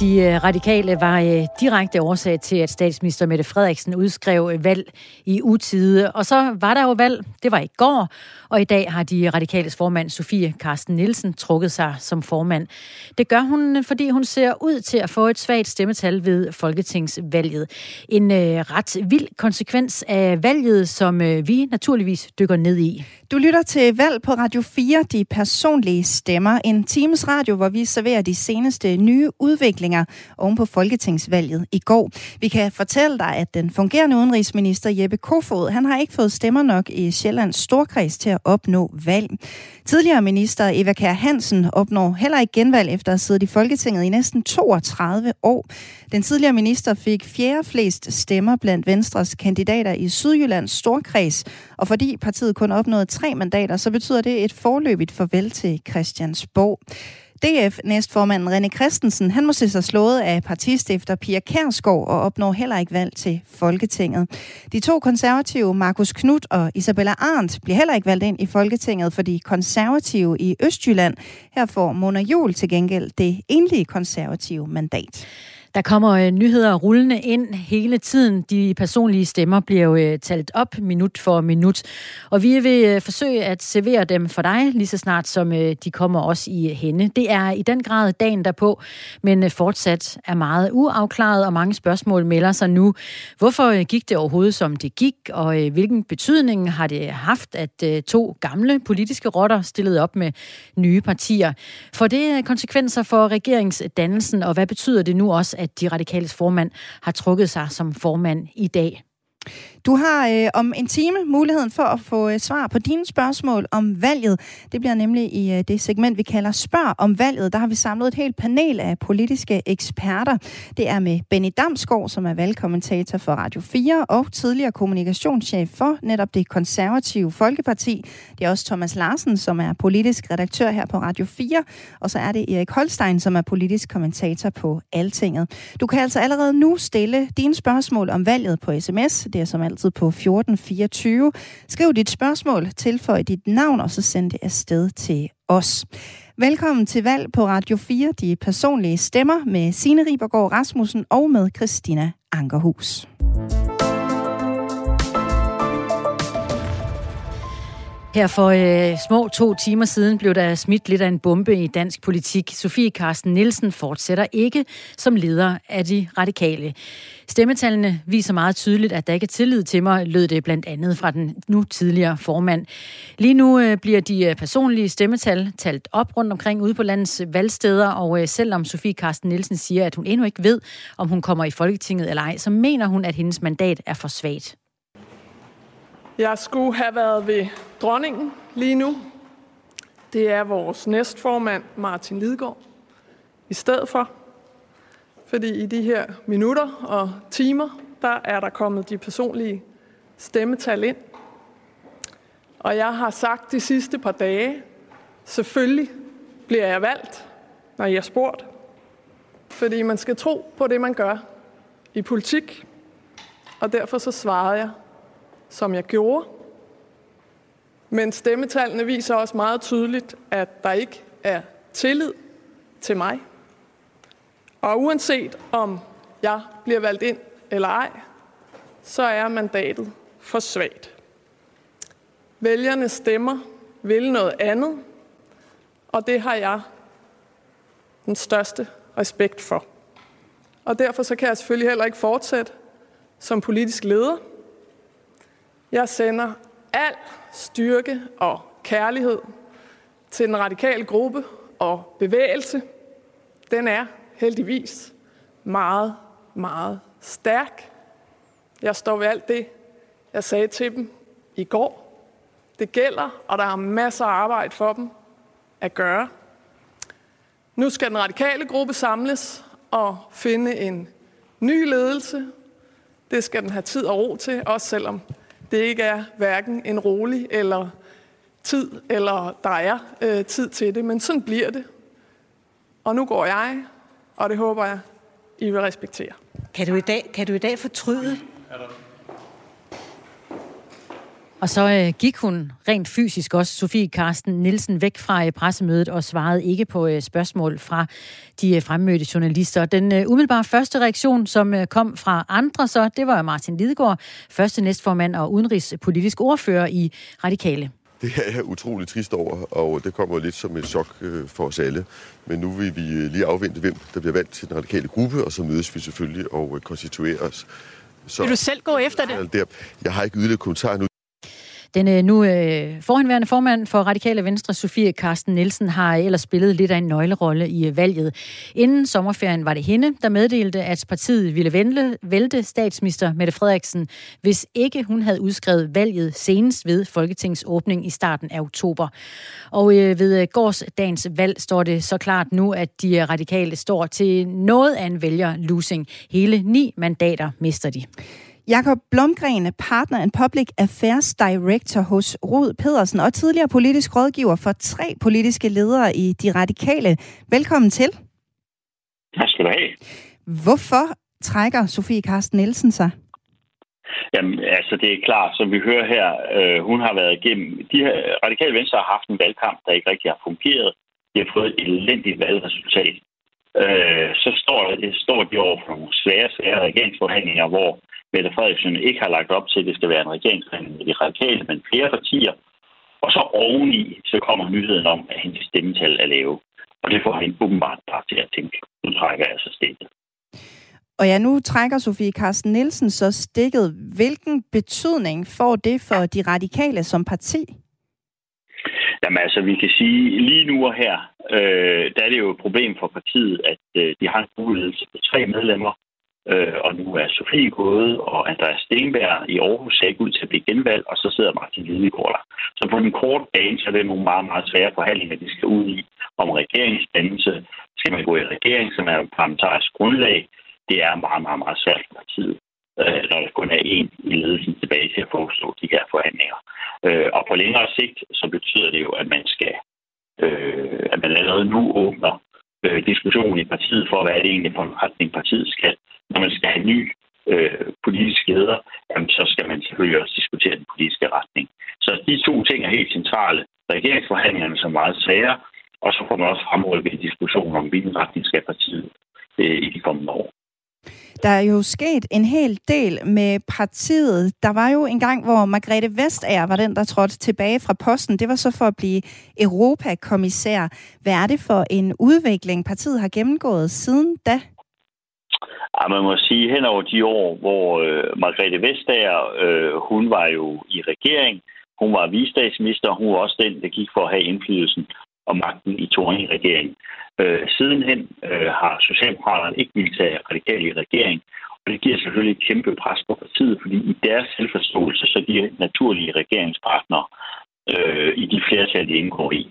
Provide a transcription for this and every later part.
De øh, radikale var øh, direkte årsag til, at statsminister Mette Frederiksen udskrev øh, valg i utide. Og så var der jo valg, det var i går, og i dag har de radikales formand Sofie Karsten Nielsen trukket sig som formand. Det gør hun, fordi hun ser ud til at få et svagt stemmetal ved folketingsvalget. En ret vild konsekvens af valget, som vi naturligvis dykker ned i. Du lytter til Valg på Radio 4, de personlige stemmer. En times radio, hvor vi serverer de seneste nye udviklinger oven på folketingsvalget i går. Vi kan fortælle dig, at den fungerende udenrigsminister Jeppe Kofod, han har ikke fået stemmer nok i Sjællands Storkreds til at opnå valg. Tidligere minister Eva Kær Hansen opnår heller ikke genvalg efter at have siddet i Folketinget i næsten 32 år. Den tidligere minister fik fjerde flest stemmer blandt Venstres kandidater i Sydjyllands Storkreds, og fordi partiet kun opnåede tre mandater, så betyder det et forløbigt farvel til Christiansborg. DF næstformanden René Christensen, han må se sig slået af partistifter Pia Kærsgaard og opnår heller ikke valg til Folketinget. De to konservative, Markus Knudt og Isabella Arndt, bliver heller ikke valgt ind i Folketinget, fordi konservative i Østjylland, her får Mona Jul til gengæld det enlige konservative mandat. Der kommer øh, nyheder rullende ind hele tiden. De personlige stemmer bliver jo øh, talt op minut for minut. Og vi vil øh, forsøge at servere dem for dig lige så snart, som øh, de kommer også i hende. Det er i den grad dagen derpå, men øh, fortsat er meget uafklaret, og mange spørgsmål melder sig nu. Hvorfor øh, gik det overhovedet, som det gik, og hvilken betydning har det haft, at to gamle politiske rotter stillede op med nye partier? For det er konsekvenser for regeringsdannelsen, og hvad betyder det nu også, at de radikales formand har trukket sig som formand i dag. Du har øh, om en time muligheden for at få øh, svar på dine spørgsmål om valget. Det bliver nemlig i øh, det segment, vi kalder Spørg om valget. Der har vi samlet et helt panel af politiske eksperter. Det er med Benny Damsgaard, som er valgkommentator for Radio 4 og tidligere kommunikationschef for netop det konservative Folkeparti. Det er også Thomas Larsen, som er politisk redaktør her på Radio 4. Og så er det Erik Holstein, som er politisk kommentator på Altinget. Du kan altså allerede nu stille dine spørgsmål om valget på sms. Det er som altid på 1424. Skriv dit spørgsmål, tilføj dit navn, og så send det afsted til os. Velkommen til valg på Radio 4, de personlige stemmer med Signe Ribergaard Rasmussen og med Christina Ankerhus. Her for øh, små to timer siden blev der smidt lidt af en bombe i dansk politik. Sofie Carsten Nielsen fortsætter ikke som leder af de radikale. Stemmetallene viser meget tydeligt, at der ikke er tillid til mig, lød det blandt andet fra den nu tidligere formand. Lige nu øh, bliver de øh, personlige stemmetal talt op rundt omkring ude på landets valgsteder, og øh, selvom Sofie Carsten Nielsen siger, at hun endnu ikke ved, om hun kommer i Folketinget eller ej, så mener hun, at hendes mandat er for svagt. Jeg skulle have været ved dronningen lige nu. Det er vores næstformand, Martin Lidegaard, i stedet for. Fordi i de her minutter og timer, der er der kommet de personlige stemmetal ind. Og jeg har sagt de sidste par dage, selvfølgelig bliver jeg valgt, når jeg er spurgt. Fordi man skal tro på det, man gør i politik. Og derfor så svarede jeg, som jeg gjorde. Men stemmetallene viser også meget tydeligt, at der ikke er tillid til mig. Og uanset om jeg bliver valgt ind eller ej, så er mandatet for svagt. Vælgerne stemmer vil noget andet, og det har jeg den største respekt for. Og derfor så kan jeg selvfølgelig heller ikke fortsætte som politisk leder. Jeg sender al styrke og kærlighed til den radikale gruppe og bevægelse. Den er heldigvis meget, meget stærk. Jeg står ved alt det, jeg sagde til dem i går. Det gælder, og der er masser af arbejde for dem at gøre. Nu skal den radikale gruppe samles og finde en ny ledelse. Det skal den have tid og ro til, også selvom det ikke er hverken en rolig eller tid, eller der er øh, tid til det. Men sådan bliver det. Og nu går jeg, og det håber jeg, I vil respektere. Kan du i dag, kan du i dag fortryde? Og så øh, gik hun rent fysisk også, Sofie Karsten Nielsen, væk fra øh, pressemødet og svarede ikke på øh, spørgsmål fra de øh, fremmødte journalister. Den øh, umiddelbare første reaktion, som øh, kom fra andre, så det var Martin Lidegaard, første næstformand og udenrigspolitisk ordfører i Radikale. Det er jeg utrolig trist over, og det kommer lidt som et chok øh, for os alle. Men nu vil vi øh, lige afvente, hvem der bliver valgt til den radikale gruppe, og så mødes vi selvfølgelig og øh, konstituerer os. Så, vil du selv gå efter det? Jeg har ikke yderligere kommentar nu. Den øh, nu øh, forhenværende formand for Radikale Venstre, Sofie Karsten Nielsen, har ellers spillet lidt af en nøglerolle i øh, valget. Inden sommerferien var det hende, der meddelte, at partiet ville vælte, vælte statsminister Mette Frederiksen, hvis ikke hun havde udskrevet valget senest ved Folketingsåbning i starten af oktober. Og øh, ved øh, gårdsdagens valg står det så klart nu, at de radikale står til noget af en vælger-losing. Hele ni mandater mister de. Jakob Blomgren, partner and public affairs director hos Rod Pedersen og tidligere politisk rådgiver for tre politiske ledere i De Radikale. Velkommen til. Tak skal du have. Hvorfor trækker Sofie Karsten Nielsen sig? Jamen, altså det er klart, som vi hører her, øh, hun har været igennem... De her, Radikale Venstre har haft en valgkamp, der ikke rigtig har fungeret. De har fået et elendigt valgresultat. Øh, så står, det, står de over for nogle svære, svære regeringsforhandlinger, hvor Mette Frederiksen ikke har lagt op til, at det skal være en regeringsforhandling med de radikale, men flere partier. Og så oveni, så kommer nyheden om, at hendes stemmetal er lave. Og det får hende åbenbart bare til at tænke, nu trækker jeg så stikket. Og ja, nu trækker Sofie Carsten Nielsen så stikket. Hvilken betydning får det for de radikale som parti? Jamen altså, vi kan sige, lige nu og her, øh, der er det jo et problem for partiet, at øh, de har en mulighed på tre medlemmer, Øh, og nu er Sofie gået, og Andreas Stenberg i Aarhus ser ikke ud til at blive genvalgt, og så sidder Martin Lidegaard der. Så på den korte bane, så er det nogle meget, meget svære forhandlinger, de skal ud i om regeringsdannelse. Skal man gå i regering, som er et parlamentarisk grundlag? Det er meget, meget, meget svært for partiet, øh, når der kun er én i ledelsen tilbage til at forestå de her forhandlinger. Øh, og på længere sigt, så betyder det jo, at man skal øh, at man allerede nu åbner øh, diskussionen i partiet for, hvad er det egentlig for en retning partiet skal når man skal have ny øh, politisk leder, jamen, så skal man selvfølgelig også diskutere den politiske retning. Så de to ting er helt centrale. Regeringsforhandlingerne som meget svære, og så får man også fremrykket en diskussion om, hvilken retning skal partiet øh, i de kommende år. Der er jo sket en hel del med partiet. Der var jo en gang, hvor Margrethe Vestager var den, der trådte tilbage fra posten. Det var så for at blive europakommissær. Hvad er det for en udvikling, partiet har gennemgået siden da? Ja, man må sige, hen over de år, hvor øh, Margrethe Vestager, øh, hun var jo i regering, hun var visestatsminister, hun var også den, der gik for at have indflydelsen og magten i Toring-regeringen. Øh, sidenhen øh, har Socialdemokraterne ikke ville tage radikale i regering, og det giver selvfølgelig et kæmpe pres på partiet, fordi i deres selvforståelse, så er de naturlige regeringspartnere øh, i de flertal, de indgår i.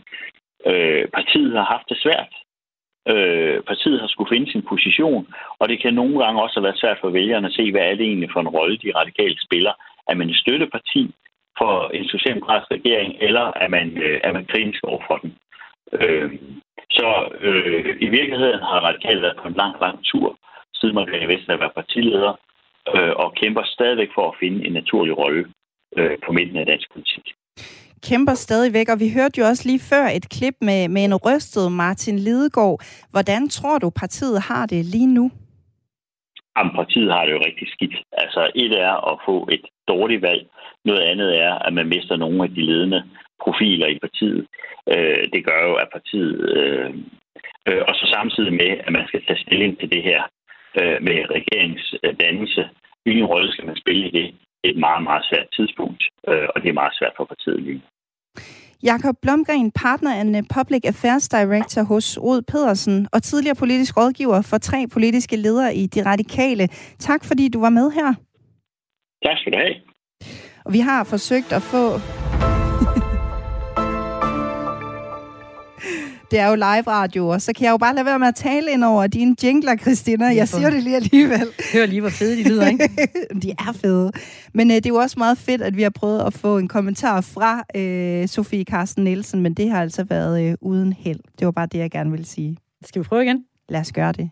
Øh, partiet har haft det svært. Øh, partiet har skulle finde sin position, og det kan nogle gange også have været svært for vælgerne at se, hvad er det egentlig for en rolle, de radikale spiller. Er man et støtteparti for en socialdemokratisk regering, eller er man, øh, er man kritisk over for den? Øh, så øh, i virkeligheden har radikale været på en lang, lang tur, siden Margrethe Vestager var partileder, øh, og kæmper stadigvæk for at finde en naturlig rolle øh, på midten af dansk politik kæmper stadigvæk, og vi hørte jo også lige før et klip med, med en rystet Martin Lidegaard. Hvordan tror du, partiet har det lige nu? Jamen, partiet har det jo rigtig skidt. Altså, et er at få et dårligt valg. Noget andet er, at man mister nogle af de ledende profiler i partiet. Øh, det gør jo, at partiet... Øh, øh, og så samtidig med, at man skal tage stilling til det her øh, med regeringsdannelse. Hvilken rolle skal man spille i det? Et meget, meget svært tidspunkt, øh, og det er meget svært for partiet lige Jakob Blomgren, partner and Public Affairs Director hos Rod Pedersen og tidligere politisk rådgiver for tre politiske ledere i De Radikale. Tak fordi du var med her. Tak skal du have. Og vi har forsøgt at få Det er jo live radio, og så kan jeg jo bare lade være med at tale ind over dine jingler, Christina. Jeg siger det lige alligevel. Hør lige, hvor fede de lyder, ikke? de er fede. Men øh, det er jo også meget fedt, at vi har prøvet at få en kommentar fra øh, Sofie Carsten Nielsen, men det har altså været øh, uden held. Det var bare det, jeg gerne ville sige. Skal vi prøve igen? Lad os gøre det.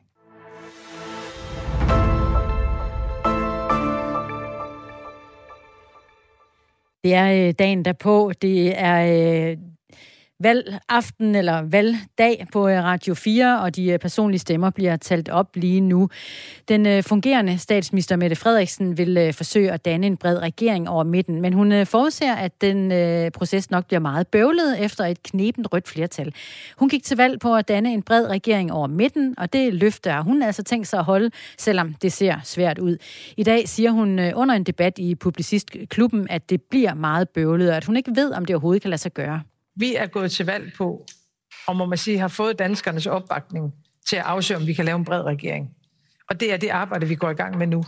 Det er øh, dagen derpå. Det er øh, valgaften eller valgdag på øh, Radio 4, og de øh, personlige stemmer bliver talt op lige nu. Den øh, fungerende statsminister Mette Frederiksen vil forsøge at danne en bred regering over midten, men hun forudser, at den proces nok bliver meget bøvlet efter et knepent rødt flertal. Hun gik til valg på at danne en bred regering over midten, og det løfte er hun altså tænkt sig at holde, selvom det ser svært ud. I dag siger hun under en debat i Publicistklubben, at det bliver meget bøvlet, og at hun ikke ved, om det overhovedet kan lade sig gøre. Vi er gået til valg på, og må man sige, har fået danskernes opbakning til at afsøge, om vi kan lave en bred regering. Og det er det arbejde, vi går i gang med nu.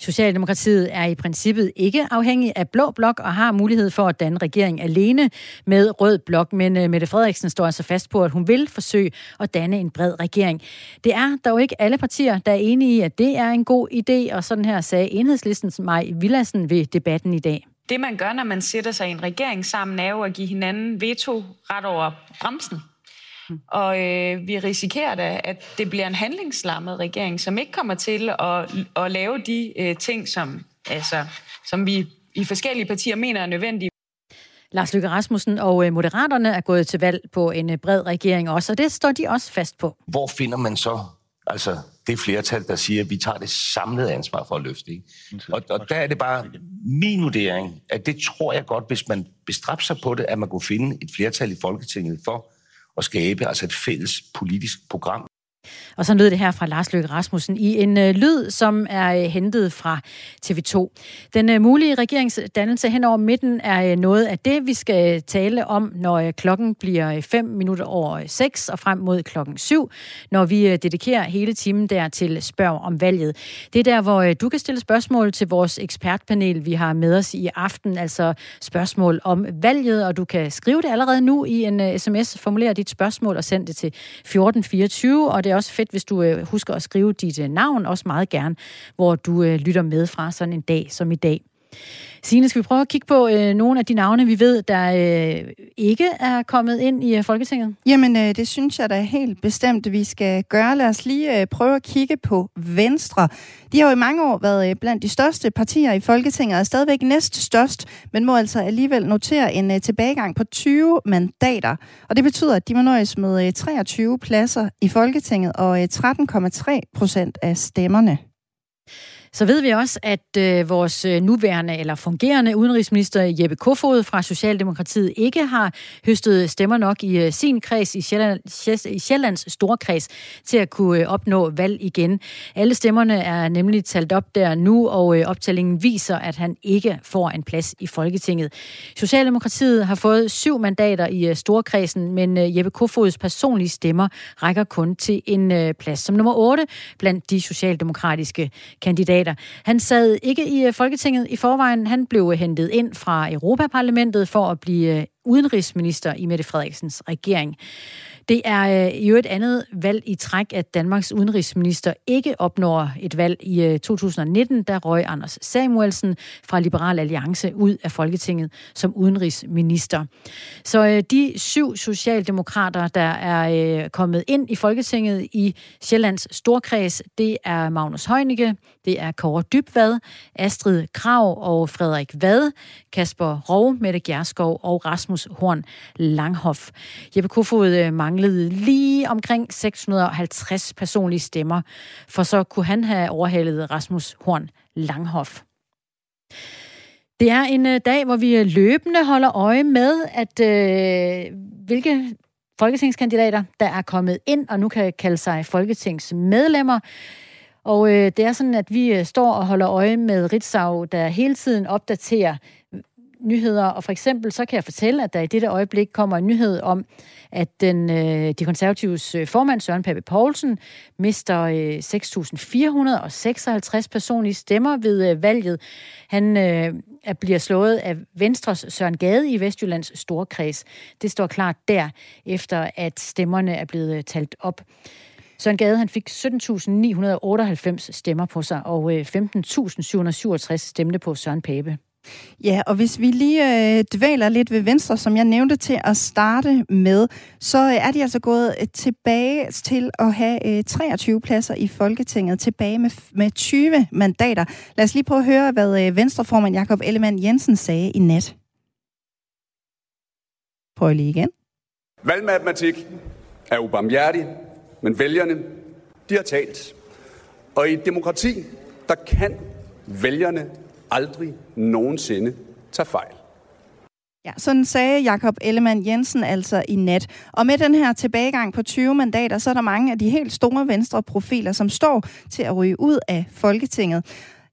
Socialdemokratiet er i princippet ikke afhængig af blå blok og har mulighed for at danne regering alene med rød blok, men øh, Mette Frederiksen står altså fast på, at hun vil forsøge at danne en bred regering. Det er dog ikke alle partier, der er enige i, at det er en god idé, og sådan her sagde enhedslistens Maj Villassen ved debatten i dag. Det, man gør, når man sætter sig i en regering sammen, er jo at give hinanden veto ret over bremsen. Og øh, vi risikerer da, at det bliver en handlingslammet regering, som ikke kommer til at, at lave de øh, ting, som, altså, som vi i forskellige partier mener er nødvendige. Lars Løkke Rasmussen og øh, Moderaterne er gået til valg på en øh, bred regering også, og det står de også fast på. Hvor finder man så altså det flertal, der siger, at vi tager det samlede ansvar for at løfte. Ikke? Og, og der er det bare min vurdering, at det tror jeg godt, hvis man bestræber sig på det, at man kunne finde et flertal i Folketinget for at skabe altså et fælles politisk program, og så lød det her fra Lars Løkke Rasmussen i en øh, lyd, som er øh, hentet fra TV2. Den øh, mulige regeringsdannelse hen over midten er øh, noget af det, vi skal øh, tale om, når øh, klokken bliver øh, 5 minutter over øh, 6 og frem mod klokken 7, når vi øh, dedikerer hele timen der til spørg om valget. Det er der, hvor øh, du kan stille spørgsmål til vores ekspertpanel, vi har med os i aften, altså spørgsmål om valget, og du kan skrive det allerede nu i en øh, sms, formulere dit spørgsmål og send det til 1424, og det er også fedt, hvis du øh, husker at skrive dit øh, navn, også meget gerne, hvor du øh, lytter med fra sådan en dag som i dag. Signe, skal vi prøve at kigge på øh, nogle af de navne, vi ved, der øh, ikke er kommet ind i øh, Folketinget? Jamen, øh, det synes jeg da helt bestemt, vi skal gøre. Lad os lige øh, prøve at kigge på Venstre. De har jo i mange år været øh, blandt de største partier i Folketinget, og er stadigvæk næst størst, men må altså alligevel notere en øh, tilbagegang på 20 mandater. Og det betyder, at de må nøjes med øh, 23 pladser i Folketinget og øh, 13,3 procent af stemmerne. Så ved vi også, at øh, vores øh, nuværende eller fungerende udenrigsminister Jeppe Kofod fra Socialdemokratiet ikke har høstet stemmer nok i øh, sin kreds i, Sjælland, i Sjællands store kreds til at kunne øh, opnå valg igen. Alle stemmerne er nemlig talt op der nu, og øh, optællingen viser, at han ikke får en plads i Folketinget. Socialdemokratiet har fået syv mandater i øh, storkredsen, men øh, Jeppe Kofods personlige stemmer rækker kun til en øh, plads som nummer 8 blandt de socialdemokratiske kandidater mandater. Han sad ikke i øh, Folketinget i forvejen. Han blev øh, hentet ind fra Europaparlamentet for at blive øh, udenrigsminister i Mette Frederiksens regering. Det er øh, jo et andet valg i træk, at Danmarks udenrigsminister ikke opnår et valg i øh, 2019, da der røg Anders Samuelsen fra Liberal Alliance ud af Folketinget som udenrigsminister. Så øh, de syv socialdemokrater, der er kommet ind i Folketinget i Sjællands Storkreds, det er Magnus Heunicke, det er Kåre Dybvad, Astrid Krav og Frederik Vad, Kasper Rov, Mette Gjerskov og Rasmus Horn Langhoff. Jeppe Kofod mange manglede lige omkring 650 personlige stemmer, for så kunne han have overhalet Rasmus Horn Langhoff. Det er en øh, dag, hvor vi øh, løbende holder øje med, at øh, hvilke folketingskandidater, der er kommet ind og nu kan kalde sig folketingsmedlemmer. Og øh, det er sådan, at vi øh, står og holder øje med Ritzau, der hele tiden opdaterer nyheder, og for eksempel så kan jeg fortælle, at der i dette øjeblik kommer en nyhed om, at den, øh, de konservatives øh, formand, Søren Pape Poulsen, mister øh, 6.456 personlige stemmer ved øh, valget. Han øh, bliver slået af Venstres Søren Gade i Vestjyllands Storkreds. Det står klart der, efter at stemmerne er blevet øh, talt op. Søren Gade han fik 17.998 stemmer på sig, og øh, 15.767 stemte på Søren Pape. Ja, og hvis vi lige øh, dvæler lidt ved Venstre, som jeg nævnte til at starte med, så øh, er de altså gået øh, tilbage til at have øh, 23 pladser i Folketinget, tilbage med, med 20 mandater. Lad os lige prøve at høre, hvad øh, Venstreformand Jakob Ellemann Jensen sagde i nat. Prøv lige igen. Valgmatematik er ubarmhjertig, men vælgerne, de har talt. Og i et demokrati, der kan vælgerne aldrig nogensinde tager fejl. Ja, sådan sagde Jakob Ellemann Jensen altså i nat. Og med den her tilbagegang på 20 mandater, så er der mange af de helt store venstre profiler, som står til at ryge ud af Folketinget.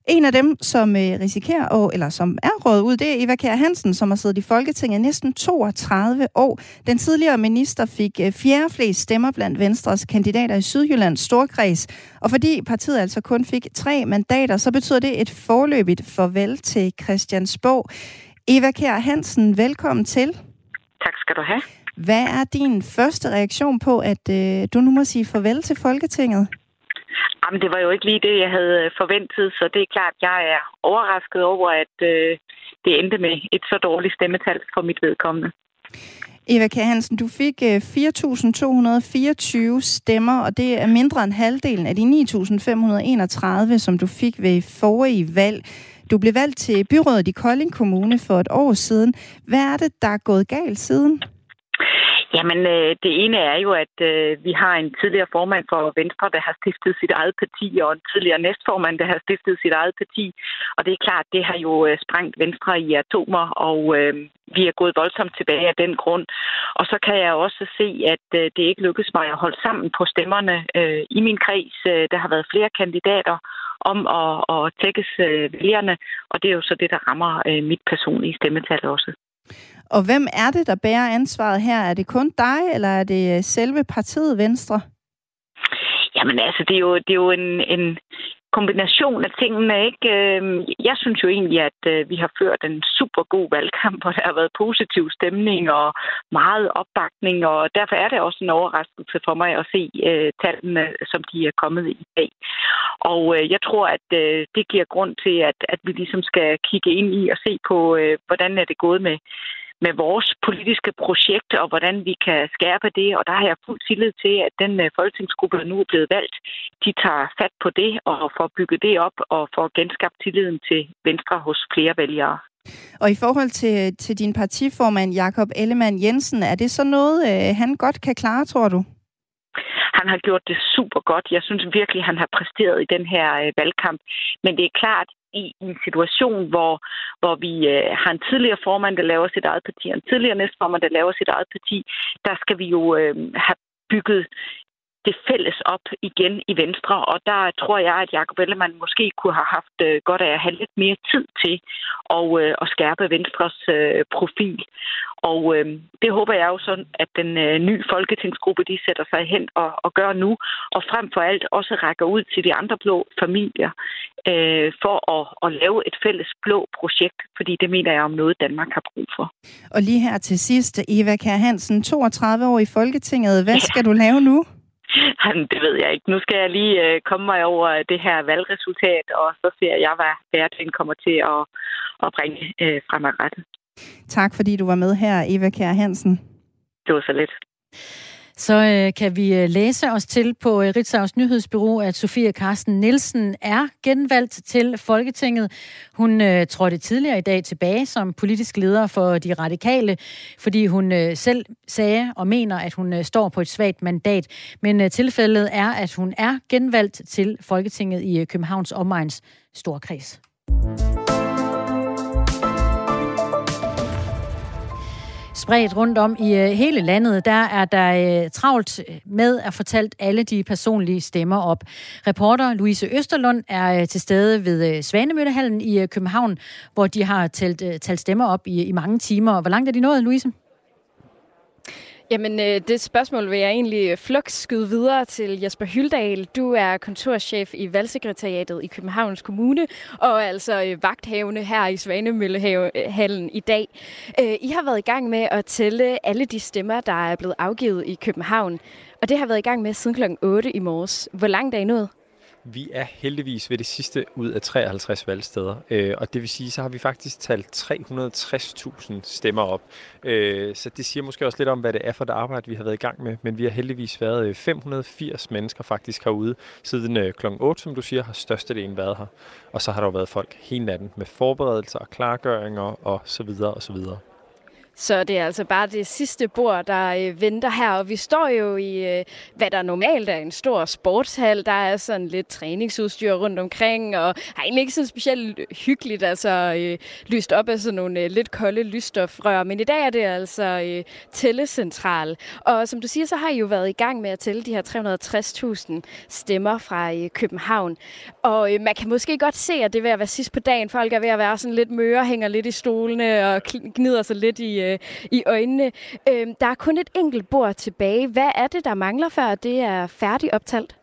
En af dem, som øh, risikerer, eller som er rådet ud, det er Eva Kjær Hansen, som har siddet i Folketinget næsten 32 år. Den tidligere minister fik øh, fjerde flest stemmer blandt Venstres kandidater i Sydjyllands Storkreds. Og fordi partiet altså kun fik tre mandater, så betyder det et forløbigt farvel til Christiansborg. Eva Kjær Hansen, velkommen til. Tak skal du have. Hvad er din første reaktion på, at øh, du nu må sige farvel til Folketinget? Jamen, det var jo ikke lige det, jeg havde øh, forventet, så det er klart, jeg er overrasket over, at øh, det endte med et så dårligt stemmetal for mit vedkommende. Eva K. Hansen, du fik øh, 4.224 stemmer, og det er mindre end halvdelen af de 9.531, som du fik ved forrige valg. Du blev valgt til byrådet i Kolding Kommune for et år siden. Hvad er det, der er gået galt siden? Jamen, øh, det ene er jo, at øh, vi har en tidligere formand for Venstre, der har stiftet sit eget parti, og en tidligere næstformand, der har stiftet sit eget parti. Og det er klart, det har jo øh, sprængt Venstre i atomer, og øh, vi er gået voldsomt tilbage af den grund. Og så kan jeg også se, at øh, det ikke lykkedes mig at holde sammen på stemmerne øh, i min kreds. Øh, der har været flere kandidater om at, at tækkes øh, vælgerne, og det er jo så det, der rammer øh, mit personlige stemmetal også. Og hvem er det, der bærer ansvaret her? Er det kun dig, eller er det øh, selve partiet Venstre? Jamen altså, det er jo, det er jo en, en kombination af tingene. Ikke? Øhm, jeg synes jo egentlig, at øh, vi har ført en super god valgkamp, hvor der har været positiv stemning og meget opbakning, og derfor er det også en overraskelse for mig at se uh, tallene, som de er kommet i dag. Og uh, jeg tror, at uh, det giver grund til, at, at vi ligesom skal kigge ind i og se på, uh, hvordan er det gået med med vores politiske projekt og hvordan vi kan skærpe det. Og der har jeg fuld tillid til, at den øh, folketingsgruppe, der nu er blevet valgt, de tager fat på det og får bygget det op og får genskabt tilliden til Venstre hos flere vælgere. Og i forhold til, til din partiformand, Jakob Ellemann Jensen, er det så noget, øh, han godt kan klare, tror du? Han har gjort det super godt. Jeg synes virkelig, han har præsteret i den her øh, valgkamp. Men det er klart, i en situation, hvor, hvor vi øh, har en tidligere formand, der laver sit eget parti, og en tidligere næstformand, der laver sit eget parti, der skal vi jo øh, have bygget det fælles op igen i Venstre, og der tror jeg, at Jacob Ellemann måske kunne have haft øh, godt af at have lidt mere tid til at, øh, at skærpe Venstres øh, profil. Og øh, det håber jeg jo sådan, at den øh, nye folketingsgruppe, de sætter sig hen og, og gør nu, og frem for alt også rækker ud til de andre blå familier øh, for at, at lave et fælles blå projekt, fordi det mener jeg om noget, Danmark har brug for. Og lige her til sidst, Eva Kær Hansen, 32 år i Folketinget. Hvad skal ja. du lave nu? det ved jeg ikke. Nu skal jeg lige øh, komme mig over det her valgresultat, og så ser jeg, hvad hverdagen kommer til at, at bringe øh, fremadrettet. Tak fordi du var med her, Eva Kjær Hansen. Det var så lidt. Så øh, kan vi øh, læse os til på øh, Ritzau's nyhedsbyrå, at Sofie Carsten Nielsen er genvalgt til Folketinget. Hun øh, trådte tidligere i dag tilbage som politisk leder for de radikale, fordi hun øh, selv sagde og mener, at hun øh, står på et svagt mandat. Men øh, tilfældet er, at hun er genvalgt til Folketinget i øh, Københavns Omegns Storkreds. Spredt rundt om i øh, hele landet, der er der øh, travlt med at fortælle alle de personlige stemmer op. Reporter Louise Østerlund er øh, til stede ved Svanemøllehallen i København, hvor de har talt, talt stemmer op i, i mange timer. Hvor langt er de nået, Louise? Jamen, øh, det spørgsmål vil jeg egentlig øh, flux skyde videre til Jesper Hyldal. Du er kontorchef i Valgsekretariatet i Københavns Kommune, og altså øh, vagthavende her i Svanemøllehallen i dag. I har været i gang med at tælle alle de stemmer, der er blevet afgivet i København, og det har været i gang med siden kl. 8 i morges. Hvor langt er I nået? Vi er heldigvis ved det sidste ud af 53 valgsteder, øh, og det vil sige, så har vi faktisk talt 360.000 stemmer op. Øh, så det siger måske også lidt om, hvad det er for det arbejde, vi har været i gang med, men vi har heldigvis været øh, 580 mennesker faktisk herude siden øh, kl. 8, som du siger, har størstedelen været her. Og så har der jo været folk hele natten med forberedelser og klargøringer og så videre og så videre. Så det er altså bare det sidste bord, der øh, venter her. Og vi står jo i, øh, hvad der normalt er en stor sportshal. Der er sådan lidt træningsudstyr rundt omkring, og har egentlig ikke så specielt hyggeligt, altså øh, lyst op af sådan nogle øh, lidt kolde lysstofrør. Men i dag er det altså øh, tællecentral. Og som du siger, så har I jo været i gang med at tælle de her 360.000 stemmer fra øh, København. Og øh, man kan måske godt se, at det er ved at være sidst på dagen. Folk er ved at være sådan lidt møre, hænger lidt i stolene og gnider sig lidt i, øh, Øh, i øjnene. Øh, der er kun et enkelt bord tilbage. Hvad er det, der mangler, før det er færdigt optalt?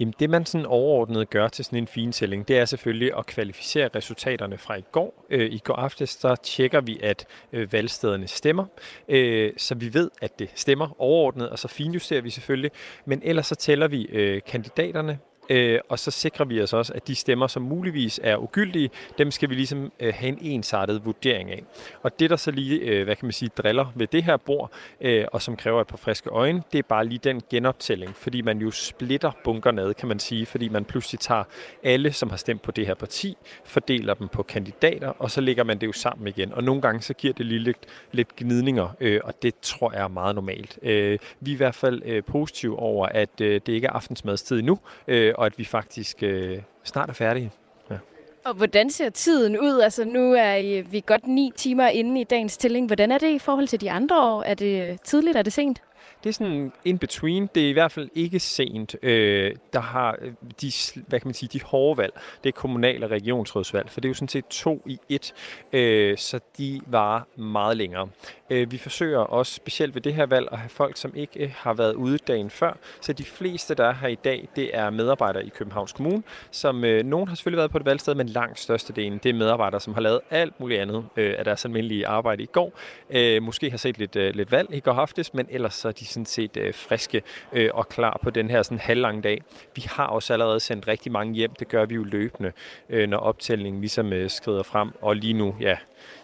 Jamen det, man sådan overordnet gør til sådan en fintælling, det er selvfølgelig at kvalificere resultaterne fra i går. Øh, I går aftes, så tjekker vi, at øh, valgstederne stemmer, øh, så vi ved, at det stemmer overordnet, og så finjusterer vi selvfølgelig. Men ellers så tæller vi øh, kandidaterne, Øh, og så sikrer vi os også, at de stemmer, som muligvis er ugyldige, dem skal vi ligesom øh, have en ensartet vurdering af. Og det, der så lige, øh, hvad kan man sige, driller ved det her bord, øh, og som kræver et par friske øjne, det er bare lige den genoptælling, fordi man jo splitter bunkerne ad, kan man sige, fordi man pludselig tager alle, som har stemt på det her parti, fordeler dem på kandidater, og så lægger man det jo sammen igen. Og nogle gange så giver det lige lidt, lidt gnidninger, øh, og det tror jeg er meget normalt. Øh, vi er i hvert fald øh, positive over, at øh, det ikke er aftensmadstid endnu, øh, Øh, og at vi faktisk øh, snart er færdige. Ja. Og hvordan ser tiden ud? Altså nu er vi godt ni timer inde i dagens stilling. Hvordan er det i forhold til de andre år? Er det tidligt? Er det sent? Det er sådan in between. Det er i hvert fald ikke sent. Øh, der har øh, de, hvad kan man sige, de hårde valg. Det er kommunal- og regionsrådsvalg, for det er jo sådan set to i et, øh, så de var meget længere. Øh, vi forsøger også specielt ved det her valg at have folk, som ikke øh, har været ude dagen før. Så de fleste, der er her i dag, det er medarbejdere i Københavns Kommune, som øh, nogen har selvfølgelig været på et valgsted, men langt størstedelen, det er medarbejdere, som har lavet alt muligt andet øh, af deres almindelige arbejde i går. Øh, måske har set lidt, øh, lidt valg i går aftes, men ellers så er de sådan set øh, friske øh, og klar på den her sådan halvlange dag. Vi har også allerede sendt rigtig mange hjem. Det gør vi jo løbende, øh, når optællingen ligesom øh, skrider frem. Og lige nu, ja,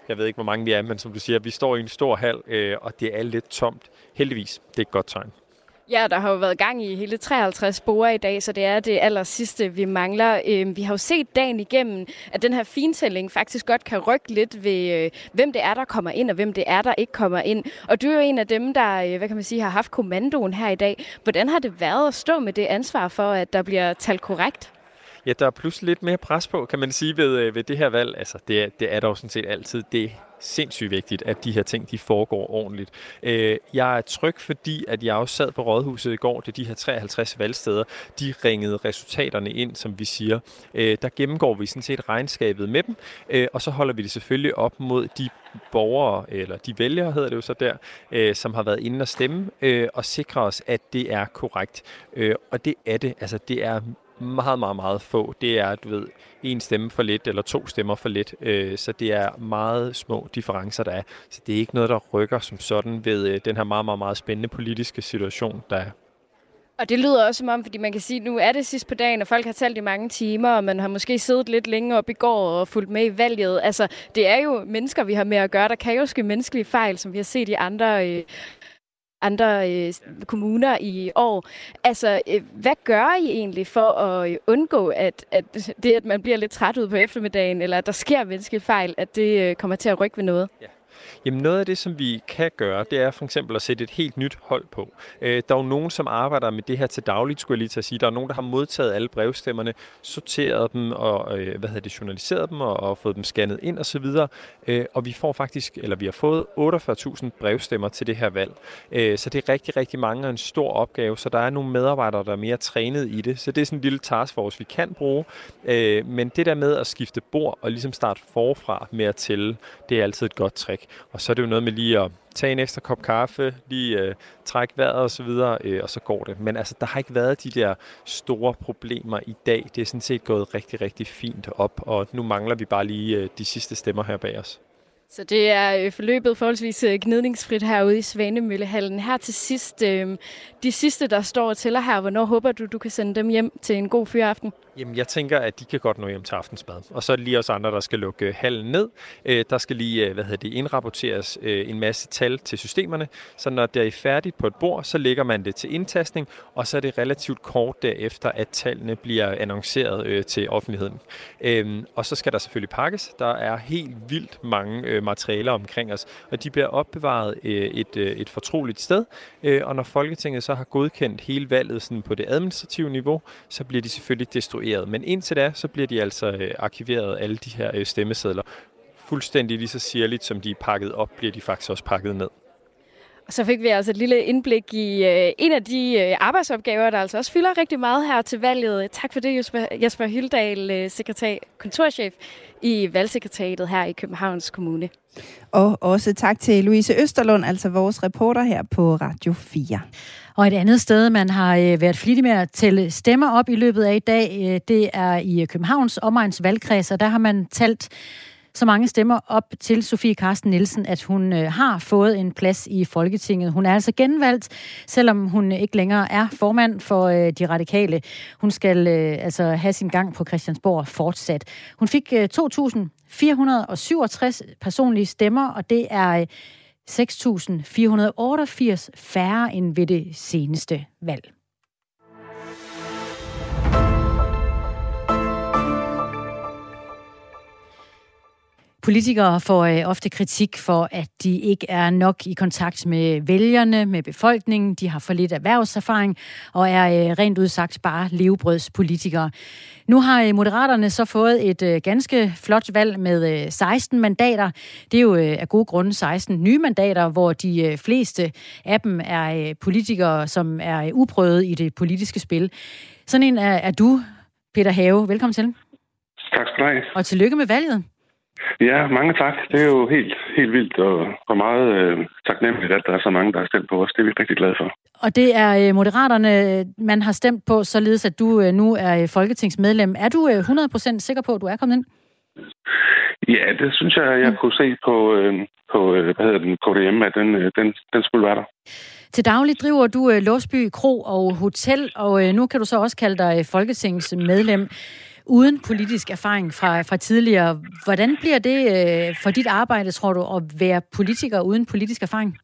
jeg ved ikke, hvor mange vi er, men som du siger, vi står i en stor hal, øh, og det er lidt tomt. Heldigvis, det er et godt tegn. Ja, der har jo været gang i hele 53 spore i dag, så det er det aller sidste, vi mangler. Øhm, vi har jo set dagen igennem, at den her fintælling faktisk godt kan rykke lidt ved, øh, hvem det er, der kommer ind, og hvem det er, der ikke kommer ind. Og du er jo en af dem, der øh, hvad kan man sige, har haft kommandoen her i dag. Hvordan har det været at stå med det ansvar for, at der bliver talt korrekt? Ja, der er pludselig lidt mere pres på, kan man sige, ved, øh, ved det her valg. Altså, det er, det er dog sådan set altid det sindssygt vigtigt, at de her ting de foregår ordentligt. Øh, jeg er tryg, fordi at jeg også sad på Rådhuset i går, det de her 53 valgsteder, de ringede resultaterne ind, som vi siger. Øh, der gennemgår vi sådan set regnskabet med dem, øh, og så holder vi det selvfølgelig op mod de borgere, eller de vælgere hedder det jo så der, øh, som har været inde og stemme, øh, og sikre os, at det er korrekt. Øh, og det er det. Altså, det er meget, meget, meget få. Det er, du ved, en stemme for lidt, eller to stemmer for lidt. Øh, så det er meget små differencer, der er. Så det er ikke noget, der rykker som sådan ved øh, den her meget, meget, meget spændende politiske situation, der er. Og det lyder også som om, fordi man kan sige, at nu er det sidst på dagen, og folk har talt i mange timer, og man har måske siddet lidt længere op i går og fulgt med i valget. Altså, det er jo mennesker, vi har med at gøre. Der kan jo ske menneskelige fejl, som vi har set i andre øh, andre øh, kommuner i år. Altså, øh, hvad gør I egentlig for at øh, undgå, at, at det, at man bliver lidt træt ud på eftermiddagen, eller at der sker menneskelige fejl, at det øh, kommer til at rykke ved noget? Ja. Jamen noget af det, som vi kan gøre, det er for eksempel at sætte et helt nyt hold på. Øh, der er jo nogen, som arbejder med det her til dagligt, skulle jeg lige til at sige. Der er nogen, der har modtaget alle brevstemmerne, sorteret dem og øh, hvad hedder det, journaliseret dem og, og fået dem scannet ind osv. Øh, og vi får faktisk, eller vi har fået 48.000 brevstemmer til det her valg. Øh, så det er rigtig, rigtig mange og en stor opgave. Så der er nogle medarbejdere, der er mere trænet i det. Så det er sådan en lille taskforce, vi kan bruge. Øh, men det der med at skifte bord og ligesom starte forfra med at tælle, det er altid et godt trick. Og så er det jo noget med lige at tage en ekstra kop kaffe, lige øh, trække vejret og så videre, øh, og så går det. Men altså, der har ikke været de der store problemer i dag. Det er sådan set gået rigtig, rigtig fint op, og nu mangler vi bare lige øh, de sidste stemmer her bag os. Så det er øh, forløbet forholdsvis øh, gnidningsfrit herude i Svanemøllehallen. Her til sidst, øh, de sidste, der står og tæller her, hvornår håber du, du kan sende dem hjem til en god fyraften? Jamen, jeg tænker, at de kan godt nå hjem til aftensmad. Og så er det lige os andre, der skal lukke øh, hallen ned. Øh, der skal lige, øh, hvad hedder det, indrapporteres øh, en masse tal til systemerne. Så når det er færdigt på et bord, så lægger man det til indtastning, og så er det relativt kort derefter, at tallene bliver annonceret til offentligheden. Øhm, og så skal der selvfølgelig pakkes. Der er helt vildt mange materialer omkring os, og de bliver opbevaret et, et fortroligt sted. Og når Folketinget så har godkendt hele valget sådan på det administrative niveau, så bliver de selvfølgelig destrueret destrueret. Men indtil da, så bliver de altså øh, arkiveret, alle de her øh, stemmesedler. Fuldstændig lige så sirligt, som de er pakket op, bliver de faktisk også pakket ned. Og så fik vi altså et lille indblik i øh, en af de øh, arbejdsopgaver, der altså også fylder rigtig meget her til valget. Tak for det, Jesper, Jesper Hyldal, øh, sekretær, kontorchef i valgsekretariatet her i Københavns Kommune. Og også tak til Louise Østerlund, altså vores reporter her på Radio 4. Og et andet sted, man har øh, været flittig med at tælle stemmer op i løbet af i dag, øh, det er i øh, Københavns omegns valgkreds, og der har man talt så mange stemmer op til Sofie Karsten Nielsen, at hun har fået en plads i Folketinget. Hun er altså genvalgt, selvom hun ikke længere er formand for de radikale. Hun skal altså have sin gang på Christiansborg fortsat. Hun fik 2.467 personlige stemmer, og det er 6.488 færre end ved det seneste valg. Politikere får øh, ofte kritik for, at de ikke er nok i kontakt med vælgerne, med befolkningen. De har for lidt erhvervserfaring og er øh, rent udsagt bare levebrødspolitikere. Nu har øh, Moderaterne så fået et ganske flot valg med 16 mandater. Det er jo af gode grunde 16 nye mandater, hvor de fleste af dem er politikere, som er uprøvet i det politiske spil. Sådan en er, er du, Peter Have. Velkommen til. Tak skal du have. Og tillykke med valget. Ja, mange tak. Det er jo helt, helt vildt og, og meget øh, taknemmeligt, at der er så mange, der har stemt på os. Det er vi rigtig glade for. Og det er øh, Moderaterne, man har stemt på, således at du øh, nu er øh, folketingsmedlem. Er du øh, 100% sikker på, at du er kommet ind? Ja, det synes jeg, jeg mm. kunne se på, øh, på øh, hvad hedder den, KDM, at den, øh, den, den skulle være der. Til daglig driver du øh, Låsby Kro og Hotel, og øh, nu kan du så også kalde dig folketingsmedlem uden politisk erfaring fra, fra tidligere. Hvordan bliver det øh, for dit arbejde, tror du, at være politiker uden politisk erfaring?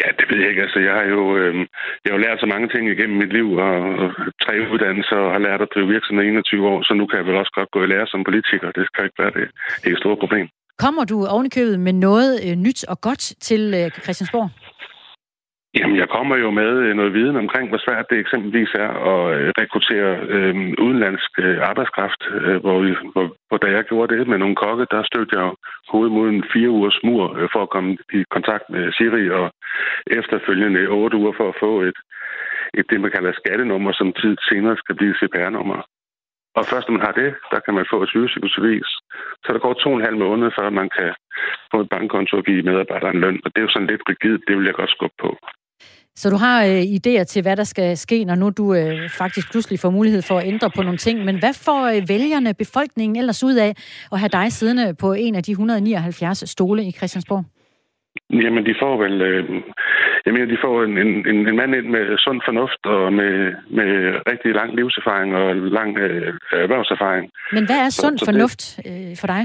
Ja, det ved jeg ikke. Altså, jeg har jo, øh, jeg har jo lært så mange ting igennem mit liv, og, og tre uddannelser, og har lært at drive virksomhed i 21 år, så nu kan jeg vel også godt gå i lære som politiker. Det skal ikke være det helt store problem. Kommer du ovenikøbet med noget øh, nyt og godt til øh, Christiansborg? Jamen, jeg kommer jo med øh, noget viden omkring, hvor svært det eksempelvis er at øh, rekruttere øh, udenlandsk øh, arbejdskraft, øh, hvor, vi, hvor, hvor da jeg gjorde det med nogle kokke, der stødte jeg hovedet mod en fire ugers mur øh, for at komme i kontakt med Siri, og efterfølgende otte uger for at få et, et det, man kalder skattenummer, som tid senere skal blive CPR-nummer. Og først når man har det, der kan man få et sygesikringsbevis. Så der går to og en halv måned, før man kan få et bankkonto og give medarbejderen løn. Og det er jo sådan lidt rigidt, det vil jeg godt skubbe på. Så du har øh, idéer til, hvad der skal ske, når nu du øh, faktisk pludselig får mulighed for at ændre på nogle ting. Men hvad får øh, vælgerne, befolkningen ellers ud af at have dig siddende på en af de 179 stole i Christiansborg? Jamen, de får vel... Øh, jeg mener, de får en, en, en mand ind med sund fornuft og med, med rigtig lang livserfaring og lang øh, erhvervserfaring. Men hvad er sund så, så fornuft øh, for dig?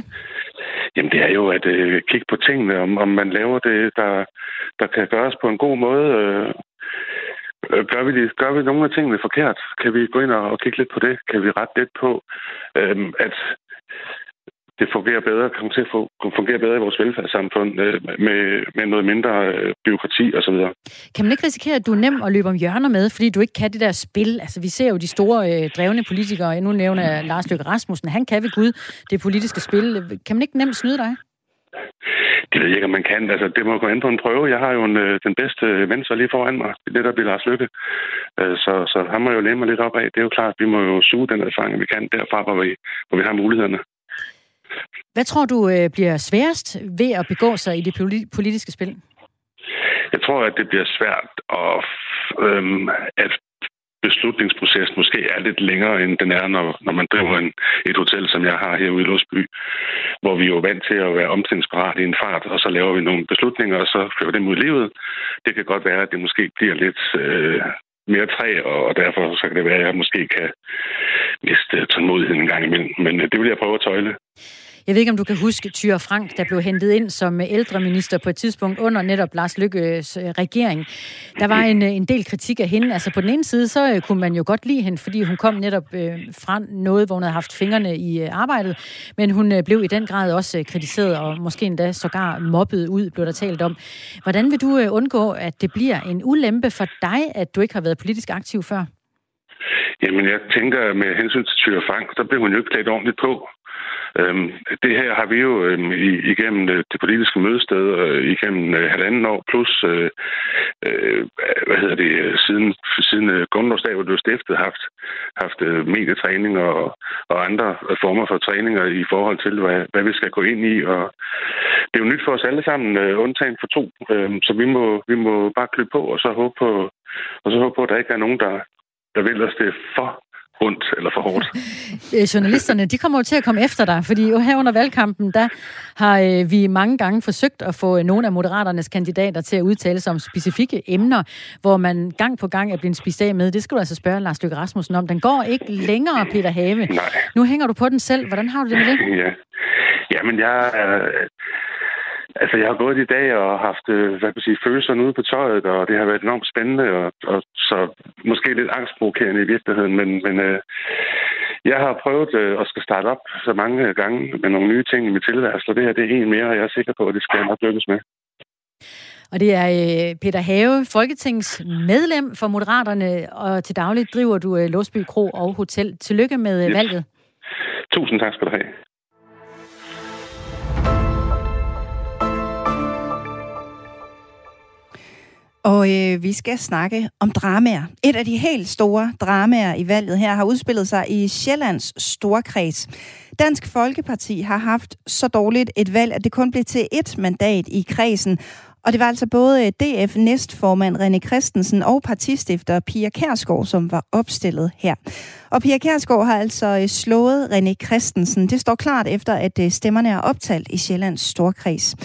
Jamen, det er jo at øh, kigge på tingene, om, om man laver det, der, der kan gøres på en god måde. Øh, Gør vi, det, gør vi nogle af tingene forkert? Kan vi gå ind og, og kigge lidt på det? Kan vi rette lidt på, øhm, at det fungerer bedre, kommer til at fungere bedre i vores velfærdssamfund øh, med, med noget mindre øh, byråkrati osv. Kan man ikke risikere, at du er nem at løbe om hjørner med, fordi du ikke kan det der spil? Altså, vi ser jo de store øh, drevne politikere, nu nævner jeg Lars Løkke Rasmussen, han kan ved Gud det politiske spil. Kan man ikke nemt snyde dig? Det ved jeg ikke, om man kan. Altså, det må gå ind på en prøve. Jeg har jo en, øh, den bedste venstre lige foran mig. Det der bliver Lars Lykke. Øh, så, så han må jo læne mig lidt op af. Det er jo klart, at vi må jo suge den erfaring, vi kan derfra, hvor vi, hvor vi har mulighederne. Hvad tror du øh, bliver sværest ved at begå sig i det politiske spil? Jeg tror, at det bliver svært at, øhm, at beslutningsprocessen måske er lidt længere, end den er, når, når man driver en, et hotel, som jeg har herude i Låsby, hvor vi er jo vant til at være omstillingsparat i en fart, og så laver vi nogle beslutninger, og så fører dem ud i livet. Det kan godt være, at det måske bliver lidt øh, mere træ, og derfor så kan det være, at jeg måske kan miste tålmodigheden en gang imellem. Men øh, det vil jeg prøve at tøjle. Jeg ved ikke, om du kan huske Tyre Frank, der blev hentet ind som ældreminister på et tidspunkt under netop Lars Lykkes øh, regering. Der var en, øh, en del kritik af hende. Altså på den ene side, så øh, kunne man jo godt lide hende, fordi hun kom netop fra noget, hvor hun havde haft fingrene i arbejdet. Men hun blev i den grad også kritiseret, og måske endda sågar mobbet ud, blev der talt om. Hvordan vil du undgå, at det bliver en ulempe for dig, at du ikke har været politisk aktiv før? Jamen, jeg tænker med hensyn til Tyre Frank, der blev hun jo ikke klædt ordentligt på. Øhm, det her har vi jo øhm, igennem øh, det politiske mødested øh, igennem øh, halvanden år, plus øh, øh, hvad hedder det, øh, siden, siden øh, grundlovsdag, hvor det blev stiftet, haft, haft øh, medietræning og, og andre former for træninger i forhold til, hvad, hvad vi skal gå ind i. Og det er jo nyt for os alle sammen, øh, undtagen for to, øh, så vi må, vi må bare klø på og så håbe på, og så håbe på, at der ikke er nogen, der, der vil os det for ondt eller for hårdt. Øh, journalisterne, de kommer jo til at komme efter dig, fordi jo her under valgkampen, der har øh, vi mange gange forsøgt at få nogle af moderaternes kandidater til at udtale sig om specifikke emner, hvor man gang på gang er blevet spist af med. Det skal du altså spørge Lars Løkke Rasmussen om. Den går ikke længere, Peter Have. Nej. Nu hænger du på den selv. Hvordan har du det med det? Ja, Jamen, jeg, øh, Altså, jeg har gået i dag og haft, øh, hvad kan sige, følelserne ude på tøjet, og det har været enormt spændende, og, og så måske lidt angstprovokerende i virkeligheden, men, men øh, jeg har prøvet øh, at skal starte op så mange gange med nogle nye ting i mit tilværelse, og det her det er en mere, og jeg er sikker på, at det skal jeg nok lykkes med. Og det er øh, Peter Have, folketingsmedlem for Moderaterne, og til dagligt driver du øh, Låsby Kro og Hotel. Tillykke med yes. valget. Tusind tak skal du have. Og øh, vi skal snakke om dramaer. Et af de helt store dramaer i valget her har udspillet sig i Sjællands Storkreds. Dansk Folkeparti har haft så dårligt et valg, at det kun blev til et mandat i kredsen. Og det var altså både DF næstformand René Christensen og partistifter Pia Kærsgaard, som var opstillet her. Og Pia Kærsgaard har altså øh, slået René Christensen. Det står klart efter, at øh, stemmerne er optalt i Sjællands Storkreds.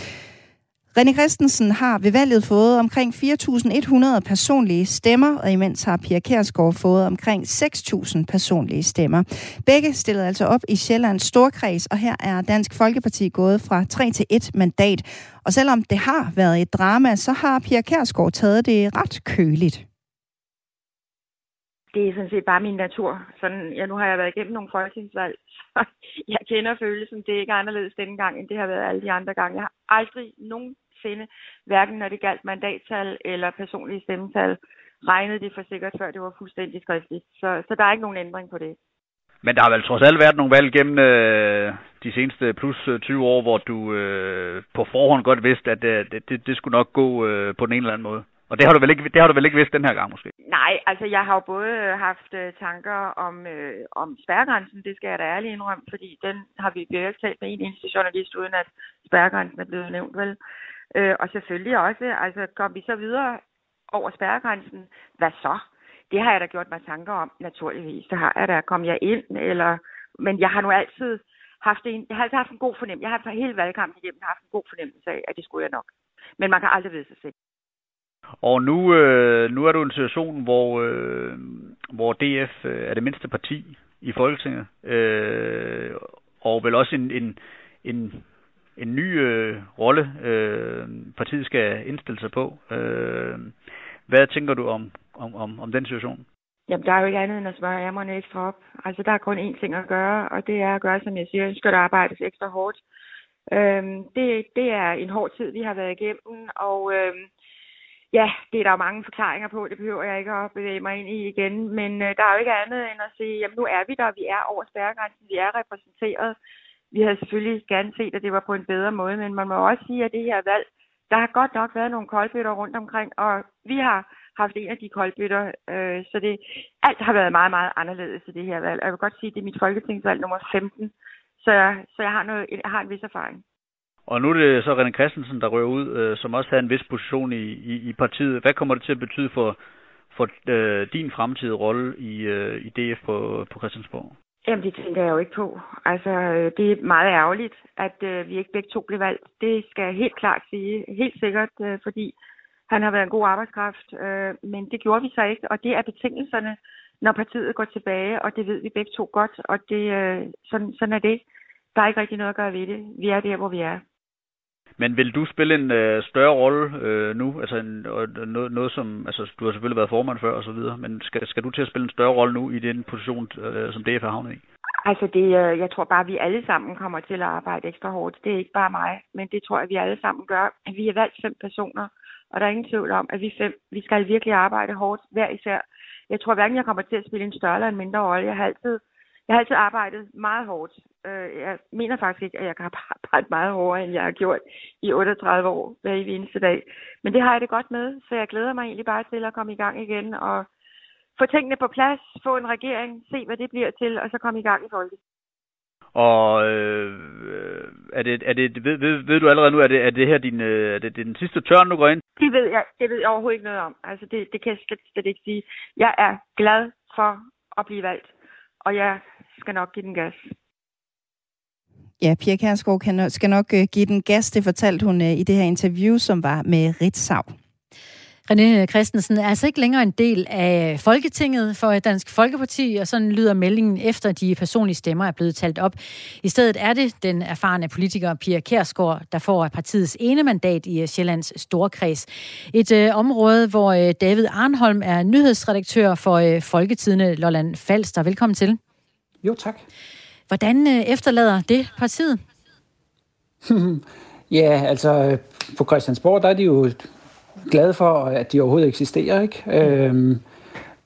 René Christensen har ved valget fået omkring 4.100 personlige stemmer, og imens har Pia Kærsgaard fået omkring 6.000 personlige stemmer. Begge stillede altså op i Sjællands Storkreds, og her er Dansk Folkeparti gået fra 3 til 1 mandat. Og selvom det har været et drama, så har Pia Kærsgaard taget det ret køligt det er sådan set bare min natur. Sådan, ja, nu har jeg været igennem nogle folketingsvalg, jeg kender følelsen. Det er ikke anderledes denne gang, end det har været alle de andre gange. Jeg har aldrig nogensinde, hverken når det galt mandattal eller personlige stemmetal, regnet det for sikkert, før det var fuldstændig skriftligt. Så, så der er ikke nogen ændring på det. Men der har vel trods alt været nogle valg gennem øh, de seneste plus øh, 20 år, hvor du øh, på forhånd godt vidste, at øh, det, det, det skulle nok gå øh, på den ene eller anden måde. Og det har, du vel ikke, det har du vel ikke vidst den her gang måske? Nej, altså jeg har jo både haft øh, tanker om, øh, om spærregrænsen, det skal jeg da ærligt indrømme, fordi den har vi virkelig talt med en eneste journalist, uden at spærregrænsen er blevet nævnt vel. Øh, og selvfølgelig også, altså kom vi så videre over spærregrænsen, hvad så? Det har jeg da gjort mig tanker om, naturligvis. Det har jeg da. Kom jeg ind, eller... Men jeg har nu altid haft en, jeg har altid haft en god fornemmelse. Jeg har hele valgkampen igennem haft en god fornemmelse af, at det skulle jeg nok. Men man kan aldrig vide sig selv. Og nu, øh, nu er du i en situation, hvor, øh, hvor DF øh, er det mindste parti i Folketinget, øh, og vel også en, en, en, en ny øh, rolle, øh, partiet skal indstille sig på. Øh, hvad tænker du om, om, om, om den situation? Jamen, der er jo ikke andet end at smøre ærmerne ekstra op. Altså, der er kun én ting at gøre, og det er at gøre, som jeg siger, ønsker der arbejdes ekstra hårdt. Øhm, det, det er en hård tid, vi har været igennem, og øhm, Ja, det er der jo mange forklaringer på. Det behøver jeg ikke at bevæge mig ind i igen. Men øh, der er jo ikke andet end at sige, jamen nu er vi der. Vi er over spærregrænsen. Vi er repræsenteret. Vi havde selvfølgelig gerne set, at det var på en bedre måde. Men man må også sige, at det her valg, der har godt nok været nogle koldbøtter rundt omkring. Og vi har haft en af de koldbøtter. Øh, så det, alt har været meget, meget anderledes i det her valg. Og jeg vil godt sige, at det er mit folketingsvalg nummer 15. Så, så jeg, har noget, jeg har en vis erfaring. Og nu er det så René Christensen, der rører ud, øh, som også havde en vis position i, i, i partiet. Hvad kommer det til at betyde for, for øh, din fremtidige rolle i, øh, i DF på, på Christiansborg? Jamen, det tænker jeg jo ikke på. Altså, øh, det er meget ærgerligt, at øh, vi ikke begge to blev valgt. Det skal jeg helt klart sige. Helt sikkert, øh, fordi Han har været en god arbejdskraft, øh, men det gjorde vi så ikke, og det er betingelserne, når partiet går tilbage, og det ved vi begge to godt, og det, øh, sådan, sådan er det. Der er ikke rigtig noget at gøre ved det. Vi er der, hvor vi er. Men vil du spille en øh, større rolle øh, nu? Altså en, noget, noget som, altså du har selvfølgelig været formand før og så videre, men skal, skal du til at spille en større rolle nu i den position, øh, som DF har havnet i? Altså, det, øh, jeg tror bare, at vi alle sammen kommer til at arbejde ekstra hårdt. Det er ikke bare mig, men det tror jeg, vi alle sammen gør. Vi er valgt fem personer, og der er ingen tvivl om, at vi fem, vi skal virkelig arbejde hårdt hver især. Jeg tror hverken, jeg kommer til at spille en større eller en mindre rolle. Jeg har altid, jeg har altid arbejdet meget hårdt. Øh, jeg mener faktisk ikke, at jeg kan arbejde meget hårdere, end jeg har gjort i 38 år hver eneste dag. Men det har jeg det godt med, så jeg glæder mig egentlig bare til at komme i gang igen og få tingene på plads, få en regering, se hvad det bliver til, og så komme i gang i folket. Og øh, er det, er det, ved, ved, ved du allerede nu, er det, er det her din, øh, er det, det er den sidste tørn, du går ind? Det ved jeg, det ved jeg overhovedet ikke noget om. Altså det, det kan jeg slet, slet ikke sige. Jeg er glad for at blive valgt, og jeg skal nok give den gas. Ja, Pia Kærsgaard skal nok øh, give den gas, det fortalte hun øh, i det her interview, som var med Ritzau. René Christensen er altså ikke længere en del af Folketinget for Dansk Folkeparti, og sådan lyder meldingen efter de personlige stemmer er blevet talt op. I stedet er det den erfarne politiker Pia Kærsgaard, der får partiets ene mandat i Sjællands Storkreds. Et øh, område, hvor øh, David Arnholm er nyhedsredaktør for øh, Folketidene Lolland Falster. Velkommen til. Jo, tak. Hvordan øh, efterlader det partiet? ja, altså på Christiansborg, der er de jo glade for, at de overhovedet eksisterer. Ikke? Øhm,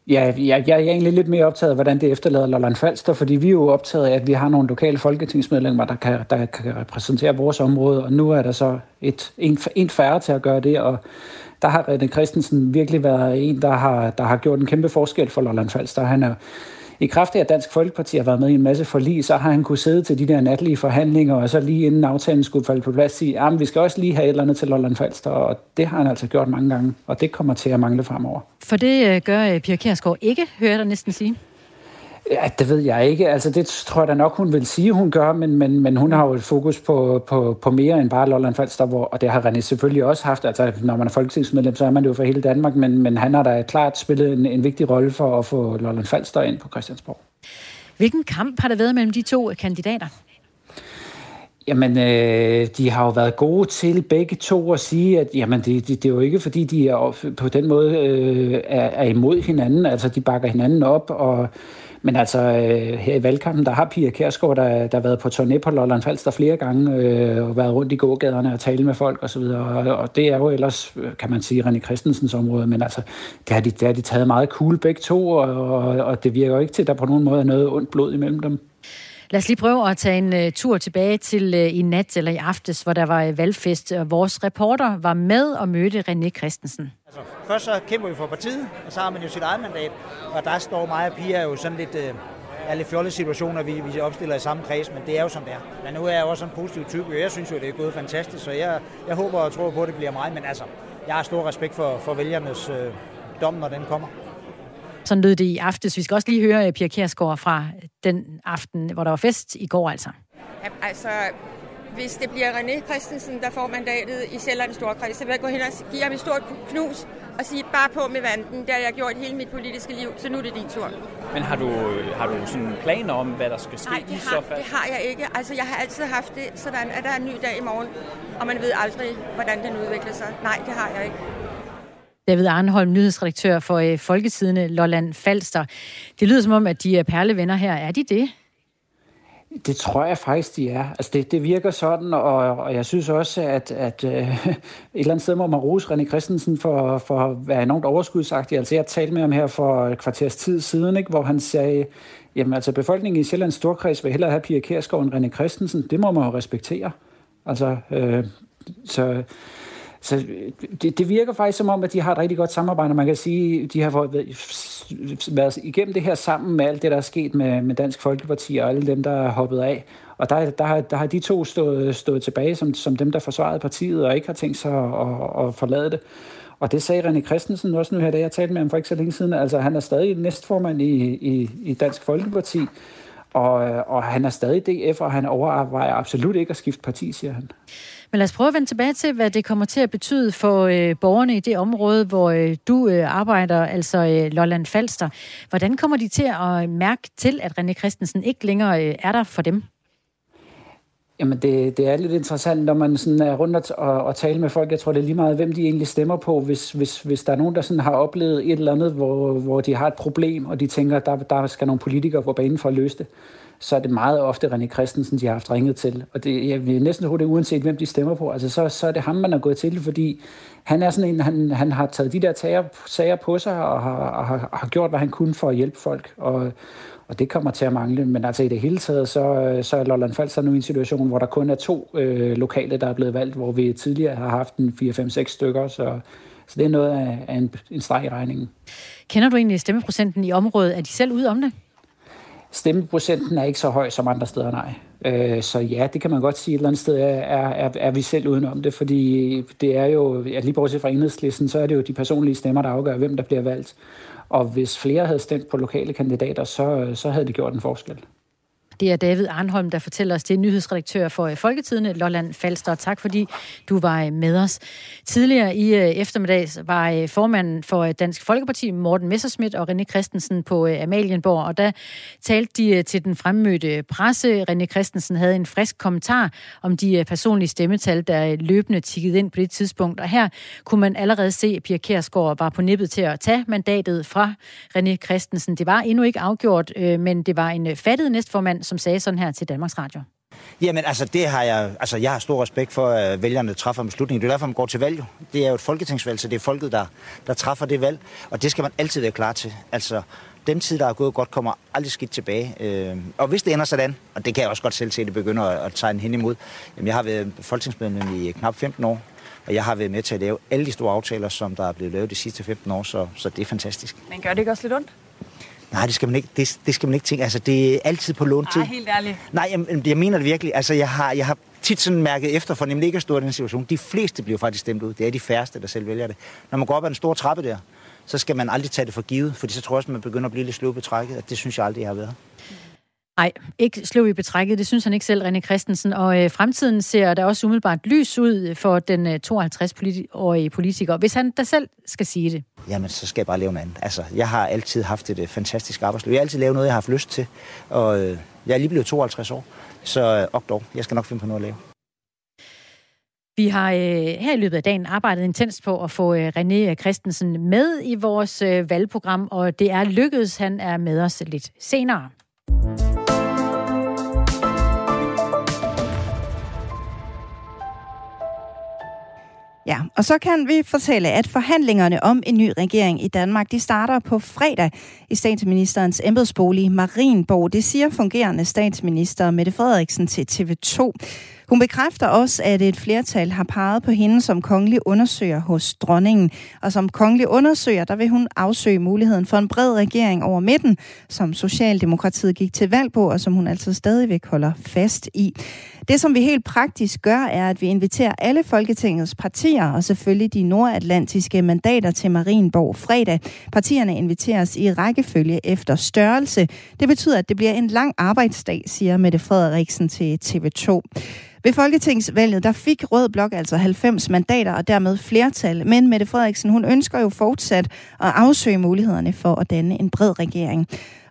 ja, jeg, jeg er egentlig lidt mere optaget af, hvordan det efterlader Lolland Falster, fordi vi er jo optaget af, at vi har nogle lokale folketingsmedlemmer, der kan, der kan repræsentere vores område, og nu er der så et, en, en færre til at gøre det, og der har René Christensen virkelig været en, der har, der har gjort en kæmpe forskel for Lolland Falster. Han er i kraft af, at Dansk Folkeparti har været med i en masse forlig, så har han kunne sidde til de der natlige forhandlinger, og så lige inden aftalen skulle falde på plads, sige, at vi skal også lige have et eller andet til Lolland Falster, og det har han altså gjort mange gange, og det kommer til at mangle fremover. For det øh, gør øh, Pia Kjærsgaard ikke, hører jeg dig næsten sige. Ja, det ved jeg ikke. Altså, det tror jeg da nok, hun vil sige, hun gør, men, men, men hun har jo et fokus på, på, på mere end bare Lolland Falster, hvor, og det har René selvfølgelig også haft. Altså, når man er folketingsmedlem, så er man det jo for hele Danmark, men, men han har da klart spillet en, en vigtig rolle for at få Lolland Falster ind på Christiansborg. Hvilken kamp har der været mellem de to kandidater? Jamen, øh, de har jo været gode til begge to at sige, at jamen, det, det, det er jo ikke, fordi de er på den måde øh, er, er imod hinanden. Altså, de bakker hinanden op, og men altså, øh, her i valgkampen, der har Pia Kærsgaard, der, der har været på turné på Lolland Falster flere gange, øh, og været rundt i gågaderne og tale med folk osv., og, og, og det er jo ellers, øh, kan man sige, René Christensens område, men altså, det har de, det har de taget meget cool begge to, og, og, og det virker jo ikke til, at der på nogen måde er noget ondt blod imellem dem. Lad os lige prøve at tage en uh, tur tilbage til uh, i nat eller i aftes, hvor der var uh, valgfest. Vores reporter var med og mødte René Christensen. Altså, først så kæmper vi for partiet, og så har man jo sit eget mandat. Og der står mig og Pia jo sådan lidt, uh, er lidt fjollet vi, vi opstiller i samme kreds, men det er jo som det er. Men nu er jeg også en positiv type, og jeg synes jo, det er gået fantastisk, så jeg, jeg håber og tror på, at det bliver mig. Men altså, jeg har stor respekt for, for vælgernes øh, dom, når den kommer. Sådan lød det i aftes. Vi skal også lige høre Pia Kjærsgaard fra den aften, hvor der var fest i går altså. Ja, altså, hvis det bliver René Christensen, der får mandatet i Sjællands Storkreds, så vil jeg gå hen og give ham et stort knus og sige, bare på med vanden. Det har jeg gjort hele mit politiske liv, så nu er det din tur. Men har du, har du sådan planer om, hvad der skal ske Nej, det i har, så fald? det har jeg ikke. Altså, jeg har altid haft det sådan, at der er en ny dag i morgen, og man ved aldrig, hvordan den udvikler sig. Nej, det har jeg ikke. David Arnholm, nyhedsredaktør for øh, Folketidene Lolland Falster. Det lyder som om, at de er perlevenner her. Er de det? Det tror jeg faktisk, de er. Altså det, det virker sådan, og, og jeg synes også, at, at øh, et eller andet sted må man rose René Christensen for, for at være enormt overskudsagtig. Altså jeg talte med ham her for et kvarters tid siden, ikke, hvor han sagde, jamen altså befolkningen i Sjællands Storkreds vil hellere have Pia Kjærsgaard end René Christensen. Det må man jo respektere. Altså, øh, så så øh, det, det virker faktisk som om, at de har et rigtig godt samarbejde. Man kan sige, de har været igennem det her sammen med alt det, der er sket med, med Dansk Folkeparti og alle dem, der er hoppet af. Og der, der, har, der har de to stået, stået tilbage som, som dem, der forsvarede partiet og ikke har tænkt sig at, at, at forlade det. Og det sagde René Christensen også nu her, da jeg talte med ham for ikke så længe siden. Altså, han er stadig næstformand i, i, i Dansk Folkeparti. Og, øh, og han er stadig DF, og han overvejer absolut ikke at skifte parti, siger han. Men lad os prøve at vende tilbage til, hvad det kommer til at betyde for øh, borgerne i det område, hvor øh, du øh, arbejder, altså øh, Lolland Falster. Hvordan kommer de til at mærke til, at René Christensen ikke længere øh, er der for dem? Jamen, det, det er lidt interessant, når man sådan er rundt og, og, og taler med folk. Jeg tror, det er lige meget, hvem de egentlig stemmer på. Hvis, hvis, hvis der er nogen, der sådan har oplevet et eller andet, hvor, hvor de har et problem, og de tænker, at der, der skal nogle politikere på banen for at løse det, så er det meget ofte René Christensen, de har haft ringet til. Og det, jeg vil næsten tro det, uanset hvem de stemmer på. Altså, så, så er det ham, man er gået til, fordi han er sådan en, han, han har taget de der tager, sager på sig, og har, og har, har gjort, hvad han kunne for at hjælpe folk. Og, og det kommer til at mangle. Men altså i det hele taget, så, så er Lolland Falster nu i en situation, hvor der kun er to øh, lokale, der er blevet valgt, hvor vi tidligere har haft en 4-5-6 stykker, så, så det er noget af, af en, en streg i regningen. Kender du egentlig stemmeprocenten i området? Er de selv ude om det? Stemmeprocenten er ikke så høj som andre steder, nej. Øh, så ja, det kan man godt sige. Et eller andet sted er, er, er vi selv udenom det, fordi det er jo, ja, lige bortset fra enhedslisten, så er det jo de personlige stemmer, der afgør, hvem der bliver valgt. Og hvis flere havde stemt på lokale kandidater, så, så havde det gjort en forskel. Det er David Arnholm, der fortæller os, det er nyhedsredaktør for øh, Folketidene, Lolland Falster. Tak fordi du var øh, med os. Tidligere i øh, eftermiddag var formanden for Dansk Folkeparti, Morten Messerschmidt og René Christensen på Amalienborg, og der talte de til den fremmødte presse. René Christensen havde en frisk kommentar om de personlige stemmetal, der løbende tikkede ind på det tidspunkt. Og her kunne man allerede se, at Pia Kærsgaard var på nippet til at tage mandatet fra René Christensen. Det var endnu ikke afgjort, men det var en fattet næstformand, som sagde sådan her til Danmarks Radio. Jamen altså, det har jeg, altså, jeg har stor respekt for, at vælgerne træffer en beslutning. Det er derfor, man går til valg. Jo. Det er jo et folketingsvalg, så det er folket, der, der træffer det valg. Og det skal man altid være klar til. Altså, den tid, der er gået godt, kommer aldrig skidt tilbage. Øh, og hvis det ender sådan, og det kan jeg også godt selv se, at det begynder at tegne hen imod. Jamen, jeg har været folketingsmedlem i knap 15 år, og jeg har været med til at lave alle de store aftaler, som der er blevet lavet de sidste 15 år, så, så det er fantastisk. Men gør det ikke også lidt ondt? Nej, det skal man ikke, det, det skal man ikke tænke. Altså, det er altid på låntid. Nej, helt ærligt. Nej, jeg, jeg mener det virkelig. Altså, jeg har, jeg har tit sådan mærket efter, for nemlig ikke at stå i den situation. De fleste bliver faktisk stemt ud. Det er de færreste, der selv vælger det. Når man går op ad en stor trappe der, så skal man aldrig tage det for givet, fordi så tror jeg også, man begynder at blive lidt sløv betrækket, og det synes jeg aldrig, jeg har været. Nej, ikke slå i betrækket. Det synes han ikke selv, René Christensen. Og øh, fremtiden ser der også umiddelbart lys ud for den øh, 52-årige politiker, hvis han da selv skal sige det. Jamen, så skal jeg bare lave noget andet. Altså, jeg har altid haft et øh, fantastisk arbejdsliv. Jeg har altid lavet noget, jeg har haft lyst til. Og øh, jeg er lige blevet 52 år, så øh, ok dog, jeg skal nok finde på noget at lave. Vi har øh, her i løbet af dagen arbejdet intenst på at få øh, René Christensen med i vores øh, valgprogram, og det er lykkedes. Han er med os lidt senere. Ja, og så kan vi fortælle, at forhandlingerne om en ny regering i Danmark, de starter på fredag i statsministerens embedsbolig Marienborg. Det siger fungerende statsminister Mette Frederiksen til TV2. Hun bekræfter også, at et flertal har peget på hende som kongelig undersøger hos dronningen. Og som kongelig undersøger, der vil hun afsøge muligheden for en bred regering over midten, som Socialdemokratiet gik til valg på, og som hun altså stadigvæk holder fast i. Det, som vi helt praktisk gør, er, at vi inviterer alle Folketingets partier, og selvfølgelig de nordatlantiske mandater til Marienborg fredag. Partierne inviteres i rækkefølge efter størrelse. Det betyder, at det bliver en lang arbejdsdag, siger Mette Frederiksen til TV2. Ved Folketingsvalget, der fik Rød Blok altså 90 mandater og dermed flertal, men Mette Frederiksen, hun ønsker jo fortsat at afsøge mulighederne for at danne en bred regering.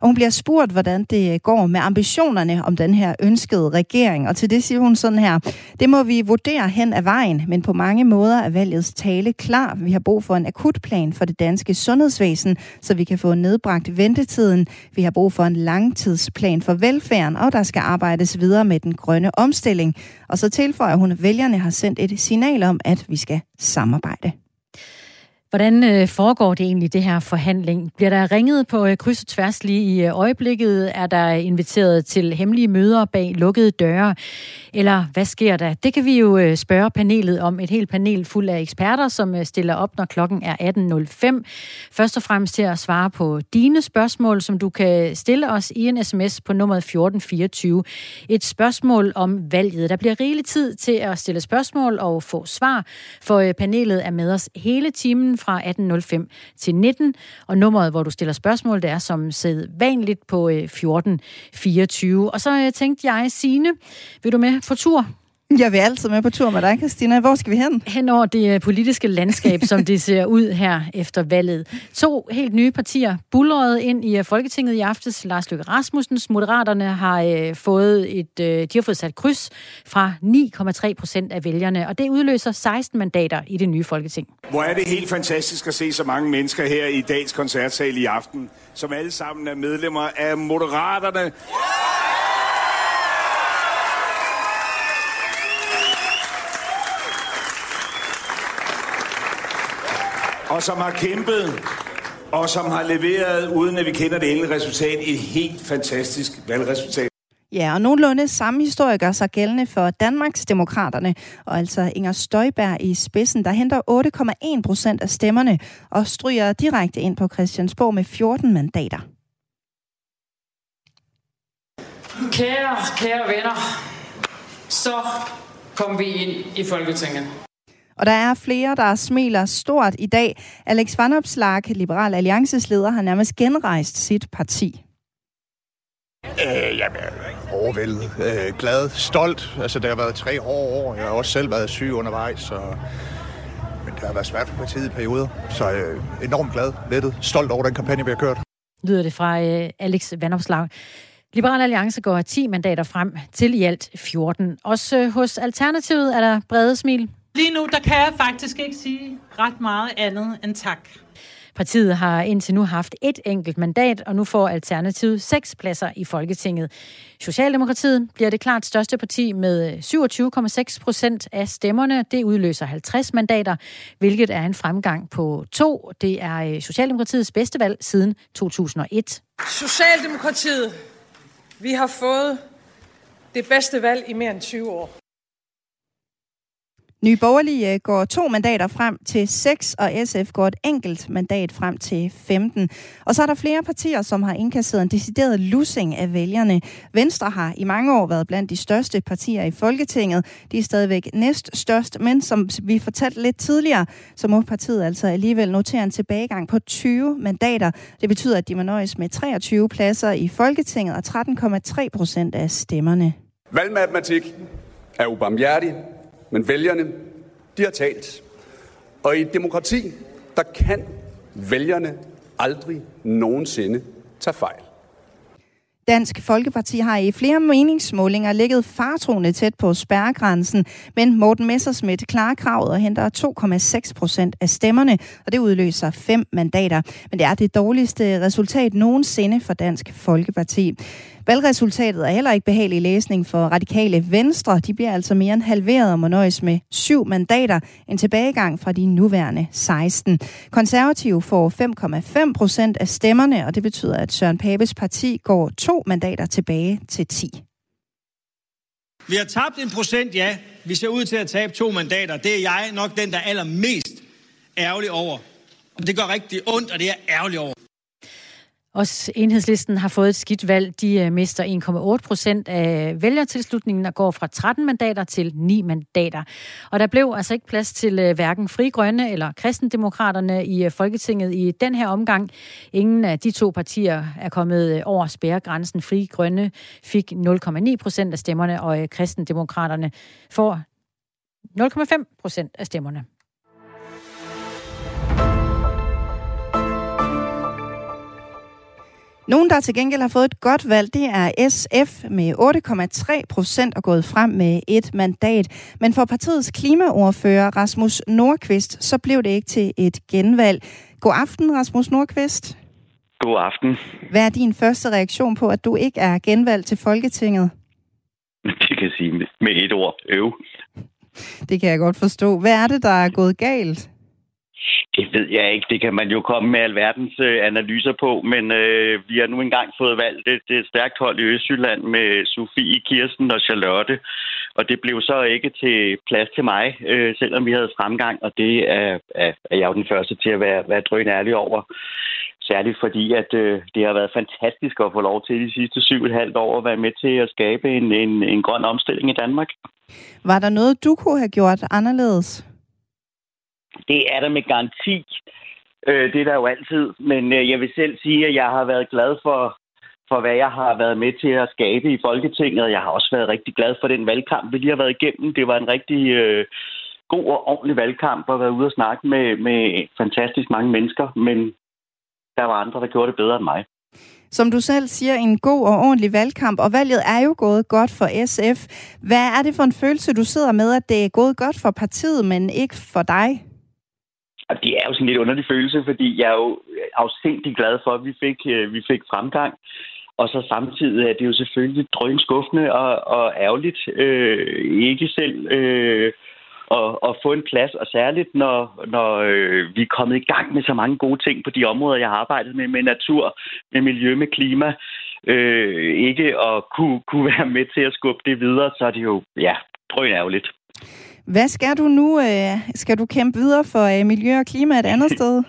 Og hun bliver spurgt, hvordan det går med ambitionerne om den her ønskede regering. Og til det siger hun sådan her, det må vi vurdere hen ad vejen, men på mange måder er valgets tale klar. Vi har brug for en akutplan for det danske sundhedsvæsen, så vi kan få nedbragt ventetiden. Vi har brug for en langtidsplan for velfærden, og der skal arbejdes videre med den grønne omstilling. Og så tilføjer hun, at vælgerne har sendt et signal om, at vi skal samarbejde. Hvordan øh, foregår det egentlig, det her forhandling? Bliver der ringet på øh, kryds og tværs lige i øh, øjeblikket? Er der inviteret til hemmelige møder bag lukkede døre? Eller hvad sker der? Det kan vi jo spørge panelet om. Et helt panel fuld af eksperter, som stiller op, når klokken er 18.05. Først og fremmest til at svare på dine spørgsmål, som du kan stille os i en sms på nummeret 1424. Et spørgsmål om valget. Der bliver rigelig tid til at stille spørgsmål og få svar, for panelet er med os hele timen fra 18.05 til 19. Og nummeret, hvor du stiller spørgsmål, det er som sædvanligt på øh, 1424. Og så øh, tænkte jeg, Signe, vil du med på tur? Jeg vil altid med på tur med dig, Christina. Hvor skal vi hen? Hen over det politiske landskab, som det ser ud her efter valget. To helt nye partier bullerede ind i Folketinget i aftes. Lars Løkke Rasmussens Moderaterne har øh, fået et, øh, de har fået sat kryds fra 9,3 procent af vælgerne, og det udløser 16 mandater i det nye Folketing. Hvor er det helt fantastisk at se så mange mennesker her i dagens koncertsal i aften, som alle sammen er medlemmer af Moderaterne. Yeah! Og som har kæmpet, og som har leveret, uden at vi kender det endelige resultat, et helt fantastisk valgresultat. Ja, og nogenlunde samme historie gør sig gældende for Danmarks Demokraterne, og altså Inger Støjberg i spidsen, der henter 8,1 procent af stemmerne og stryger direkte ind på Christiansborg med 14 mandater. Kære, kære venner, så kom vi ind i Folketinget. Og der er flere, der smiler stort i dag. Alex Van Opslag, Liberal Alliances leder, har nærmest genrejst sit parti. Øh, jamen, overvældet, øh, glad, stolt. Altså, det har været tre hårde år. Jeg har også selv været syg undervejs, så... men det har været svært for partiet i perioder. Så øh, enormt glad, lettet, stolt over den kampagne, vi har kørt. Lyder det fra øh, Alex Vandopslag. Liberal Alliance går 10 mandater frem til i alt 14. Også øh, hos Alternativet er der brede smil. Lige nu, der kan jeg faktisk ikke sige ret meget andet end tak. Partiet har indtil nu haft et enkelt mandat, og nu får Alternativet seks pladser i Folketinget. Socialdemokratiet bliver det klart største parti med 27,6 procent af stemmerne. Det udløser 50 mandater, hvilket er en fremgang på to. Det er øh, Socialdemokratiets bedste valg siden 2001. Socialdemokratiet, vi har fået det bedste valg i mere end 20 år. Nye Borgerlige øh, går to mandater frem til 6, og SF går et enkelt mandat frem til 15. Og så er der flere partier, som har indkasseret en decideret lussing af vælgerne. Venstre har i mange år været blandt de største partier i Folketinget. De er stadigvæk næst størst, men som vi fortalte lidt tidligere, så må partiet altså alligevel notere en tilbagegang på 20 mandater. Det betyder, at de må nøjes med 23 pladser i Folketinget og 13,3 procent af stemmerne. Valgmatematik er ubarmhjertig men vælgerne, de har talt. Og i et demokrati, der kan vælgerne aldrig nogensinde tage fejl. Dansk Folkeparti har i flere meningsmålinger ligget fartroende tæt på spærregrænsen, men Morten Messersmith klarer kravet og henter 2,6 procent af stemmerne, og det udløser fem mandater. Men det er det dårligste resultat nogensinde for Dansk Folkeparti. Valgresultatet er heller ikke behagelig læsning for radikale venstre. De bliver altså mere end halveret og må nøjes med syv mandater, en tilbagegang fra de nuværende 16. Konservative får 5,5 procent af stemmerne, og det betyder, at Søren Papes parti går to mandater tilbage til 10. Vi har tabt en procent, ja. Vi ser ud til at tabe to mandater. Det er jeg nok den, der er allermest ærgerlig over. Det gør rigtig ondt, og det er ærgerlig over. Også enhedslisten har fået et skidt valg. De øh, mister 1,8 procent af vælgertilslutningen og går fra 13 mandater til 9 mandater. Og der blev altså ikke plads til øh, hverken Fri Grønne eller Kristendemokraterne i øh, Folketinget i den her omgang. Ingen af de to partier er kommet over spærregrænsen. Fri Grønne fik 0,9 procent af stemmerne, og Kristendemokraterne får 0,5 procent af stemmerne. Nogen, der til gengæld har fået et godt valg, det er SF med 8,3 procent og gået frem med et mandat. Men for partiets klimaordfører Rasmus Nordqvist, så blev det ikke til et genvalg. God aften, Rasmus Nordqvist. God aften. Hvad er din første reaktion på, at du ikke er genvalgt til Folketinget? Det kan sige med et ord. Øv. Det kan jeg godt forstå. Hvad er det, der er gået galt? Ved jeg ikke. Det kan man jo komme med alverdens øh, analyser på, men øh, vi har nu engang fået valgt det, et stærkt hold i Østjylland med Sofie, Kirsten og Charlotte, og det blev så ikke til plads til mig, øh, selvom vi havde fremgang, og det er, er, er jeg jo den første til at være, være drøn ærlig over. Særligt fordi, at øh, det har været fantastisk at få lov til de sidste syv og et halvt år at være med til at skabe en, en, en grøn omstilling i Danmark. Var der noget, du kunne have gjort anderledes? Det er der med garanti. Øh, det er der jo altid. Men øh, jeg vil selv sige, at jeg har været glad for, for, hvad jeg har været med til at skabe i Folketinget. Jeg har også været rigtig glad for den valgkamp, vi lige har været igennem. Det var en rigtig øh, god og ordentlig valgkamp at være ude og snakke med, med fantastisk mange mennesker. Men der var andre, der gjorde det bedre end mig. Som du selv siger, en god og ordentlig valgkamp, og valget er jo gået godt for SF. Hvad er det for en følelse, du sidder med, at det er gået godt for partiet, men ikke for dig? Det er jo sådan en lidt underlig følelse, fordi jeg er jo afsindig glad for, at vi fik, øh, vi fik fremgang. Og så samtidig er det jo selvfølgelig drøn skuffende og, og ærgerligt. Øh, ikke selv øh, at, at få en plads, og særligt når, når øh, vi er kommet i gang med så mange gode ting på de områder, jeg har arbejdet med, med natur, med miljø, med klima, øh, ikke at kunne, kunne være med til at skubbe det videre, så er det jo, ja, drøn ærgerligt. Hvad skal du nu? Øh, skal du kæmpe videre for øh, miljø og klima et andet sted?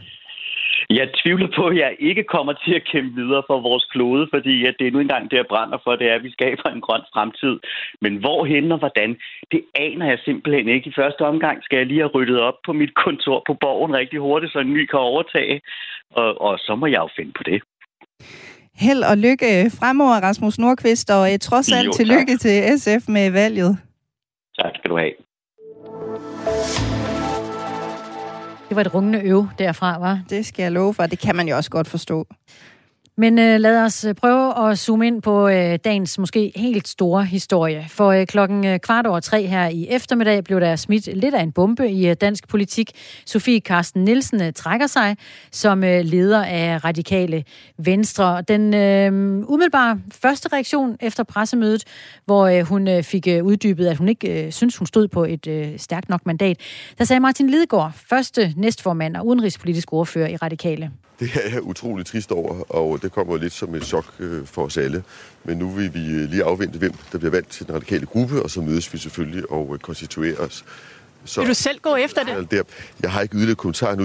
Jeg tvivler på, at jeg ikke kommer til at kæmpe videre for vores klode, fordi at det er nu engang det, jeg brænder for, det er, at vi skaber en grøn fremtid. Men hvorhen og hvordan, det aner jeg simpelthen ikke. I første omgang skal jeg lige have ryddet op på mit kontor på borgen rigtig hurtigt, så en ny kan overtage. Og, og så må jeg jo finde på det. Held og lykke fremover, Rasmus Nordqvist, og trods alt jo, tillykke til SF med valget. Tak skal du have. Det var et rungende øv derfra, var? Det skal jeg love for. Det kan man jo også godt forstå. Men øh, lad os øh, prøve at zoome ind på øh, dagens måske helt store historie. For øh, klokken øh, kvart over tre her i eftermiddag blev der smidt lidt af en bombe i øh, dansk politik. Sofie Karsten Nielsen øh, trækker sig som øh, leder af Radikale Venstre. Den øh, umiddelbare første reaktion efter pressemødet, hvor øh, hun øh, fik øh, uddybet, at hun ikke øh, synes, hun stod på et øh, stærkt nok mandat, der sagde Martin Lidegaard, første næstformand og udenrigspolitisk ordfører i Radikale. Det er jeg utrolig trist over, og det kommer lidt som et chok øh, for os alle. Men nu vil vi øh, lige afvente, hvem der bliver valgt til den radikale gruppe, og så mødes vi selvfølgelig og øh, konstituerer os. Så, vil du selv gå efter det? Jeg har ikke yderligere kommentar nu.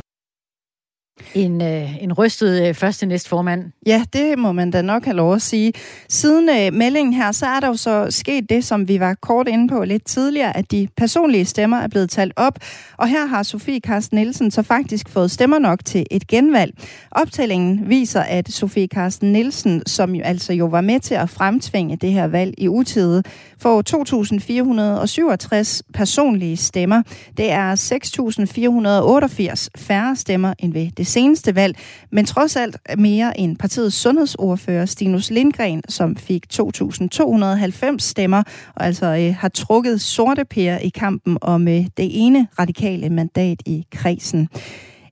En, øh, en rystet øh, første næstformand. Ja, det må man da nok have lov at sige. Siden øh, meldingen her, så er der jo så sket det, som vi var kort inde på lidt tidligere, at de personlige stemmer er blevet talt op. Og her har Sofie Karsten Nielsen så faktisk fået stemmer nok til et genvalg. Optællingen viser, at Sofie Karsten Nielsen, som jo altså jo var med til at fremtvinge det her valg i utide, får 2.467 personlige stemmer. Det er 6.488 færre stemmer end ved det seneste valg, men trods alt mere end partiets sundhedsordfører Stinus Lindgren, som fik 2.290 stemmer, og altså øh, har trukket sorte pære i kampen om øh, det ene radikale mandat i kredsen.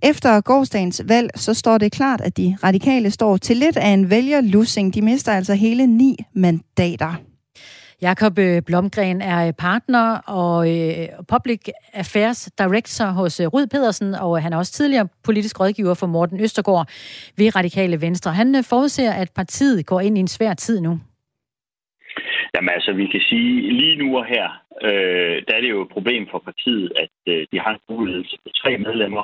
Efter gårdsdagens valg, så står det klart, at de radikale står til lidt af en vælgerlussing. De mister altså hele ni mandater. Jakob øh, Blomgren er øh, partner og øh, Public Affairs Director hos Rud Pedersen, og han er også tidligere politisk rådgiver for Morten Østergaard ved Radikale Venstre. Han forudser, at partiet går ind i en svær tid nu. Jamen altså, vi kan sige, lige nu og her, øh, der er det jo et problem for partiet, at øh, de har en mulighed til tre medlemmer,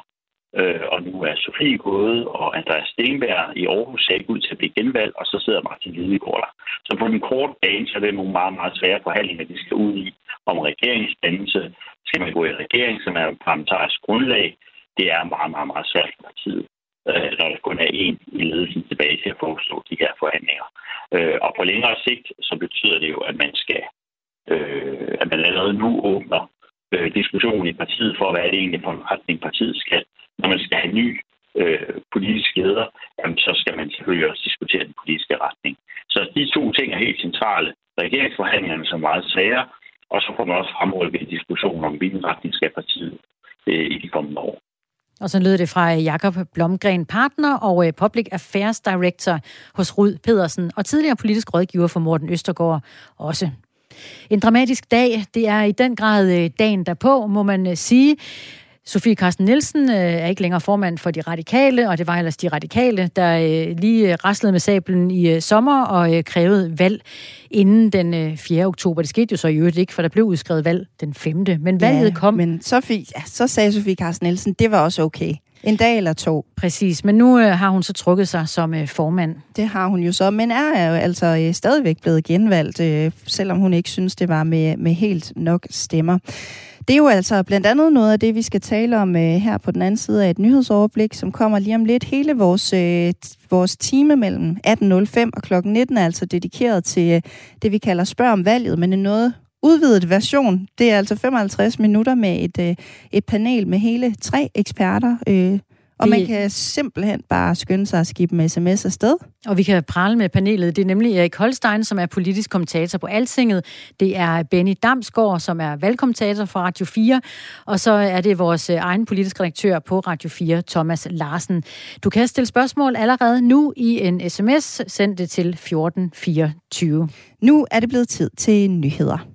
Øh, og nu er Sofie gået, og Andreas Stenberg i Aarhus ser ikke ud til at blive genvalgt, og så sidder Martin Lidegaard der. Så på den korte bane, så er det nogle meget, meget svære forhandlinger, de skal ud i om regeringsdannelse. Skal man gå i regering, som er et parlamentarisk grundlag? Det er meget, meget, meget svært for partiet øh, når der kun er én i ledelsen tilbage til at forestå de her forhandlinger. Øh, og på længere sigt, så betyder det jo, at man skal, øh, at man allerede nu åbner øh, diskussion i partiet for, hvad er det egentlig for en retning partiet skal når man skal have ny øh, politisk leder, jamen, så skal man selvfølgelig også diskutere den politiske retning. Så de to ting er helt centrale. Regeringsforhandlingerne som meget svære, og så får man også fremrykket en diskussion om, hvilken retning skal partiet øh, i de kommende år. Og så lød det fra øh, Jakob Blomgren, partner og øh, Public Affairs Director hos Rud Pedersen, og tidligere politisk rådgiver for Morten Østergaard også. En dramatisk dag, det er i den grad øh, dagen derpå, må man sige. Sofie Carsten Nielsen øh, er ikke længere formand for de radikale, og det var ellers de radikale, der øh, lige raslede med sablen i øh, sommer og øh, krævede valg inden den øh, 4. oktober. Det skete jo så i øvrigt ikke, for der blev udskrevet valg den 5. Men valget ja, kom. Men Sofie, ja, så sagde Sofie Carsten Nielsen, det var også okay. En dag eller to. Præcis, men nu øh, har hun så trukket sig som øh, formand. Det har hun jo så, men er jo altså øh, stadigvæk blevet genvalgt, øh, selvom hun ikke synes, det var med, med helt nok stemmer. Det er jo altså blandt andet noget af det, vi skal tale om øh, her på den anden side af et nyhedsoverblik, som kommer lige om lidt. Hele vores, øh, vores time mellem 18.05 og kl. 19 er altså dedikeret til øh, det, vi kalder spørg om valget, men en noget udvidet version. Det er altså 55 minutter med et, øh, et panel med hele tre eksperter, øh, og man kan simpelthen bare skynde sig at skibe med sms afsted. Og vi kan prale med panelet. Det er nemlig Erik Holstein, som er politisk kommentator på Altinget. Det er Benny Damsgaard, som er valgkommentator for Radio 4. Og så er det vores øh, egen politiske redaktør på Radio 4, Thomas Larsen. Du kan stille spørgsmål allerede nu i en sms. Send det til 1424. Nu er det blevet tid til nyheder.